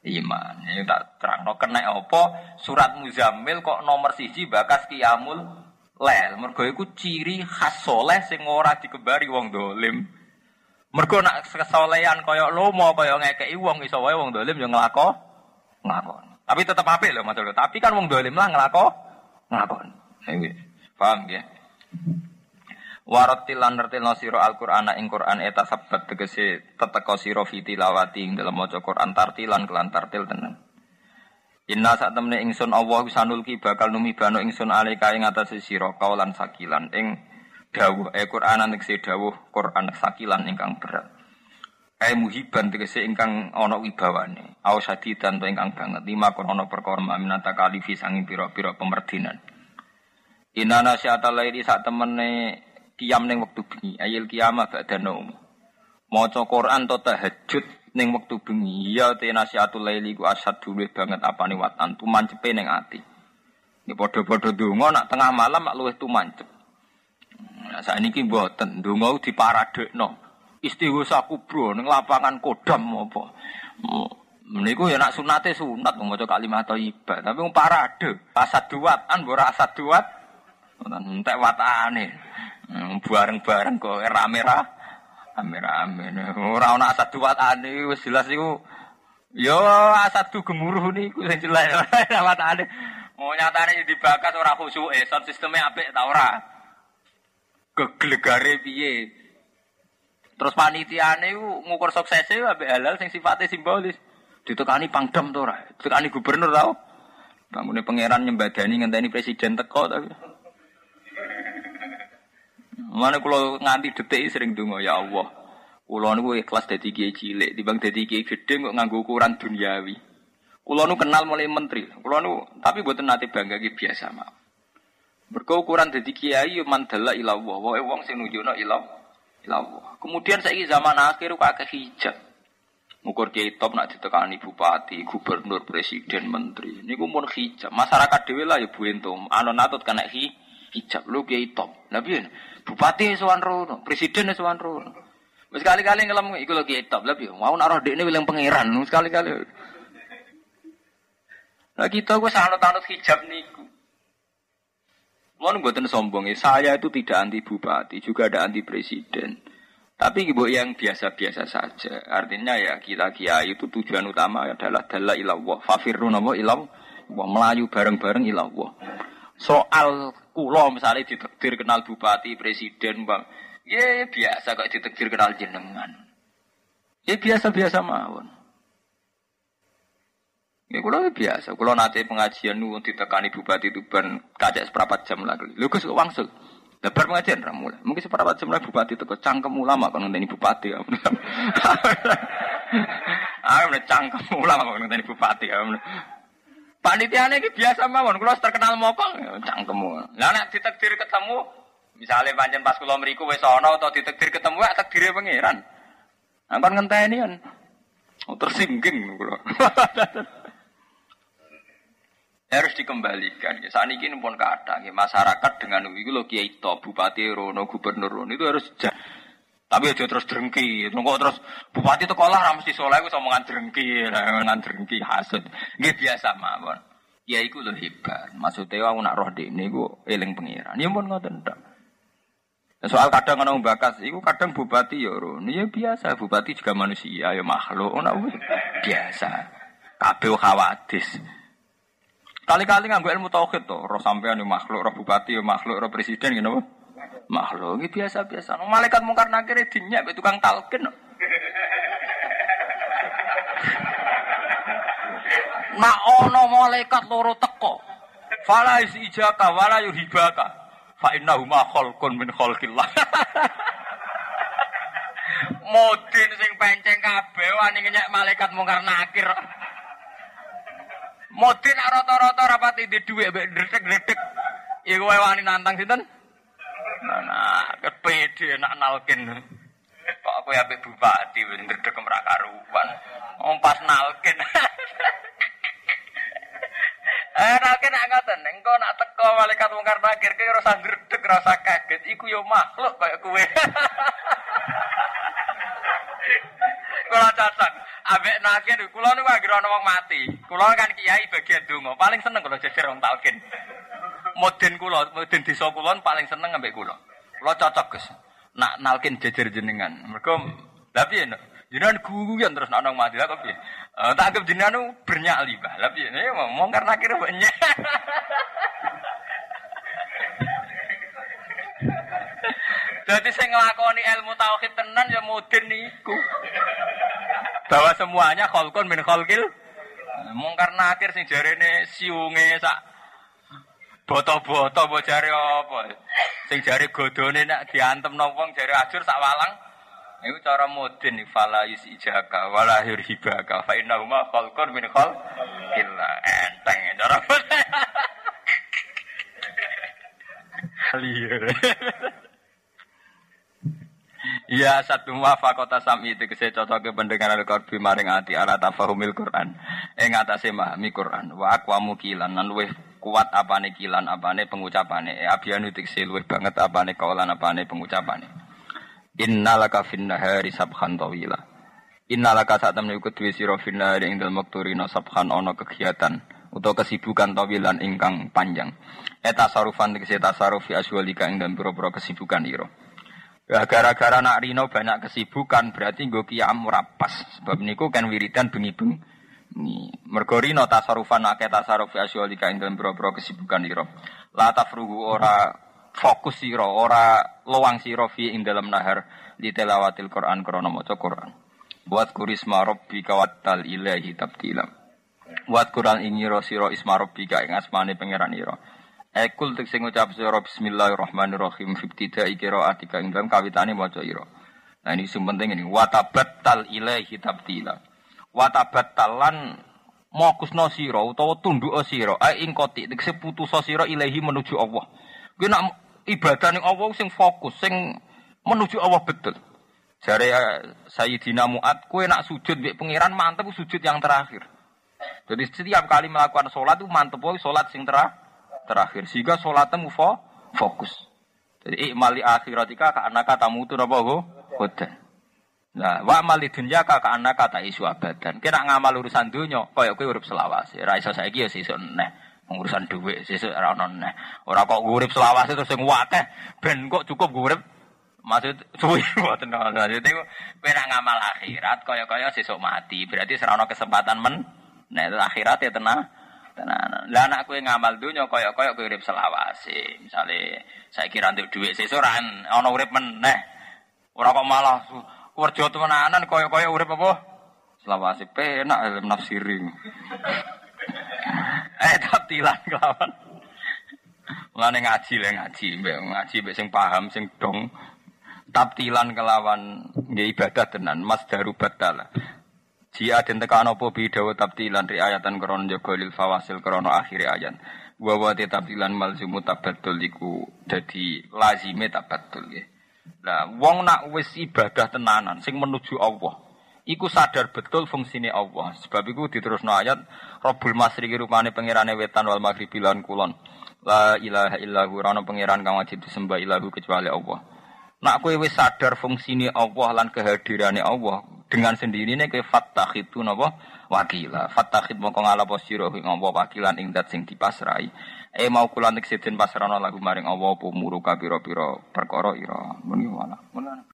Iman. Ini tak terangno kena apa? Surat Muzammil kok nomor siji bakas kiamul lel. Mergo iku ciri khas soleh sing ora dikebari wong dolim. Mergo nak kesolehan kaya lomo kaya ngekeki wong iso wae wong dolim yo nglako nglakon. Tapi tetep apik lho Mas Tapi kan wong dolim lah nglako nglakon. Paham ya? Warotilan nertilno sira Al-Qur'an ing Qur'an eta sabat tegese teteka sira fitilawati ing dalam maca Qur'an tartilan kelan tartil tenan. Inna saat temne ingsun Allah bakal numibano ingsun alika ing atas sira kaulan sakilan ing dawuh e Qur'an tegese dawuh Qur'an sakilan ingkang berat. Ai muhiban tegese ingkang ana wibawane. Au sadidan to ingkang banget lima ana perkara minata kalifi sanging pira-pira pemerdinan. Inna nasyata laili sak temene kiam ning wektu bengi ayil kiamah ba'da naum. Maca Quran to tahajud ning wektu bengi ya te nasihatul laili ku asad dulu banget apane watan tumancepe ning ati. Ini padha-padha donga nak tengah malam mak luwih tumancep. Nah, saiki mboten donga diparadekno. Istighosa kubro ning lapangan Kodam apa. Meniku ya nak sunate sunat maca kalimat thayyibah, tapi wong parade, asad duat an ora asad duat. Entek watane. Hmm, bareng-bareng kok rame-rame Rame-rame. Ora ana asad ane wis jelas iku yo asadu gemuruh niku sing jelas ane. Mau nyatane dibakas ora khusyuke, sound sistemnya apik ta ora? Geglegare piye? Terus panitiane iku ngukur suksese ambek halal sing sifatnya simbolis. Ditekani pangdam to ora? Ditekani gubernur tau? Bangune pangeran nyembadani ngenteni presiden teko tapi. Mana kalau nganti detik sering dungo ya Allah. Kulo niku ikhlas dadi kiai cilik, timbang dadi kiai gede kok nganggo ukuran duniawi. Kulo nu kenal mulai menteri. Kulo nu tapi buatan nanti bangga biasa mah. Mergo ukuran dadi kiai yo mandala ila Allah. Wae wong sing nunjukno ila Allah. Kemudian saiki zaman akhir kok akeh hijab. Ngukur kiai top nak ditekani bupati, gubernur, presiden, menteri. Niku mun hijab. Masyarakat dhewe lah ya buentum. Anon atut kena hi hijab lu kiai top. Lah piye? Bupati sowan rono, presiden sowan rono. Wis kali-kali ngelem iku lho kiai top. Lah piye? Mau nak roh dekne pangeran. Wis kali-kali. Lah kita gue sanut-anut hijab niku. Mohon buatan sombong ya, saya itu tidak anti bupati, juga ada anti presiden. Tapi ibu yang biasa-biasa saja. Artinya ya kita kiai itu tujuan utama adalah dalla ilallah. Fafirru nama ilallah. Melayu bareng-bareng ilallah. Soal kulo misalnya ditekdir kenal bupati, presiden, bang. Ya biasa kok ditekdir kenal jenengan. Ya biasa-biasa mawon. Ya kulo ya biasa. Kulo nanti pengajian nu ditekani bupati itu ban kacek seperempat jam lagi. Lu kok wangsul. Lebar pengajian ra mulai. Mungkin seperempat jam lagi bupati teko cangkem ulama kan ngenteni bupati. Ah, udah cangkem ulama kan ngenteni bupati. Panitiane iki biasa mawon, kula terkenal mopong cangkem. Lah nek ditakdir ketemu misalnya pancen pas kula mriku wis ana atau ditakdir ketemu ya takdire pangeran. Kan ngenteni kan. Oh, tersingging kula. harus dikembalikan. Ya, saat ini pun kata, ya, masyarakat dengan itu lo kiai to, bupati rono, gubernur rono itu harus jah. Tapi aja terus drengki, nunggu terus bupati itu kolah mesti soleh gue omongan drengki, omongan drengki hasud. Gak biasa mawon. Ya iku lo hebat. Maksudnya aku nak roh di ini gue eling pengiran. Ya pun nggak tentang. Soal kadang orang bakas, itu kadang bupati ya rono. Ya biasa, bupati juga manusia, ya makhluk. Nah, biasa. Kabel khawatis. Kali-kali nganggo ilmu tauhid to, roh sampean yo makhluk, roh bupati yo makhluk, roh presiden gitu Makhluk ini biasa-biasa. No, malaikat mungkar nakir dinyak tukang talkin. No. Ono malaikat loro teko. Fala ijaka wala yuhibaka. Fa innahu ma khalqun min khalqillah. Modin sing penceng kabeh wani ngenyek malaikat mungkar nakir. Modin rata-rata rapati di dhuwit mbek ndredeg-ndredeg. Iku wae wani nantang sinten? Nah, kepede nak nalkin. Kok aku ya bupati wis ndredeg merak karuan. Om pas nalkin. Eh, nalkin nak ngoten, engko nak teko malaikat mungkar nakir ki ora ora usah kaget. Iku yo makhluk kaya kowe. Kula cocok. Ambek nakir kula niku anggere ana wong mati. Kula kan kiai bagian donga. Paling seneng kula jejer wong talkin. Mudin kula, mudin desa kula paling seneng ambek kula. Kula cocok, Gus. Nak nalkin jejer jenengan. Mergo lha piye Jenengan guyon terus nak mati lah piye? Eh tak anggap jenengan bernyali, Mbah. Lah piye? Ya ngomong karena kira banyak. Jadi saya ngelakoni ilmu tauhid tenan ya mudin niku. Bahwa semuanya kholkun min kholkil. Mungkar nakir sing jarene siunge sak boto-boto mbok jare apa. Sing jare godone nak diantem wong jare ajur sak walang. Iku cara mudin fala ijaka wala hibaka fa innahuma khalqun min khalqil enteng cara. Liar. Ya satu kota sami itu kese cocok ke pendengaran korbi maring ati ala tafahumil Quran. Ing atase memahami Quran. Wa aqwamu kilan nan luwih kuat apane kilan apane pengucapane. E abianu tikse banget apane kaulan apane pengusapane. Innalaka fin nahari sabhan tawila. Innalaka saat temen iku duwe sira fin nahari ing dalem wektu sabhan ana kegiatan utawa kesibukan tawilan ingkang panjang. Eta sarufan tegese tasaruf fi aswalika ing dalem pira-pira kesibukan ira. Ya gara-gara nak Rino banyak kesibukan berarti gue kiam rapas. Sebab niku kan wiridan bengi-bengi. Mergo Rino tasarufan akeh tasaruf asyolika ing dalam boro kesibukan iro. La tafrugu ora fokus siro, ora lowang siro fi ing dalam nahar di telawatil Quran krana maca Quran. Buat kurisma rabbika wattal ilahi tabtila. Buat Quran ingiro siro isma rabbika ing asmane pangeran iro. Ekul tek sing ngucap sira bismillahirrahmanirrahim fibtida qiraatika ing dalam kawitane maca ira. Nah ini sing penting ini watabattal ilaihi tabtila. Watabattalan mokusno sira utawa tunduk sira ai ing koti tegese putus sira ilahi menuju Allah. Kuwi nak ibadah ning Allah sing fokus sing menuju Allah betul. Jare uh, Sayyidina Mu'ad, kue nak sujud mbek pangeran mantep sujud yang terakhir. Jadi setiap kali melakukan sholat itu mantep sholat sing terakhir terakhir sehingga sholatnya fo fokus. Jadi ikmali akhiratika ka anaka tamutu napa go hodan. Nah, wa mali dunya ka ka anaka ta isu abadan. Kira ngamal urusan dunya kaya kowe urip selawase. Ora iso saiki ya sesuk neh. Urusan dhuwit sesuk ora ono neh. Ora kok urip selawase terus sing akeh ben kok cukup urip Maksud suwi mboten maksud iku nak ngamal akhirat kaya-kaya sesuk mati. Berarti serana kesempatan men nah itu akhirat ya tenang tenanan. Lah anak kowe ngamal dunya kaya-kaya kowe urip selawase. Misale saya kira untuk dhuwit sesuk ora ana urip meneh. Ora kok malah kerja temenanan kaya-kaya urip apa? Selawase penak ilmu nafsiri. eh taptilan kawan. Mulane ngaji le ngaji, mbek ngaji mbek sing paham sing dong taptilan kelawan nggih ibadah tenan mas daru batala Jia den tekan apa bidawa tabtilan riayatan krono jaga lil fawasil krono akhir ayat. Wa wa tabtilan malzumu tabaddul iku dadi lazime tabaddul nggih. Lah wong nak wis ibadah tenanan sing menuju Allah, iku sadar betul fungsine Allah. Sebab iku diterusno ayat Rabbul Masriqi rupane pangerane wetan wal maghribi lan kulon. La ilaha illahu rana pangeran kang wajib disembah ilahu kecuali Allah. Nak kowe wis sadar fungsine Allah lan kehadirane Allah dengan sendirinya kowe fattakhitu napa wakila. Fattakhit mongko ngalapo sira ing Allah wakilan ing dat sing dipasrai. E mau kula nek pasrana lagu maring Allah apa muru kabira-bira perkara ira. Wala.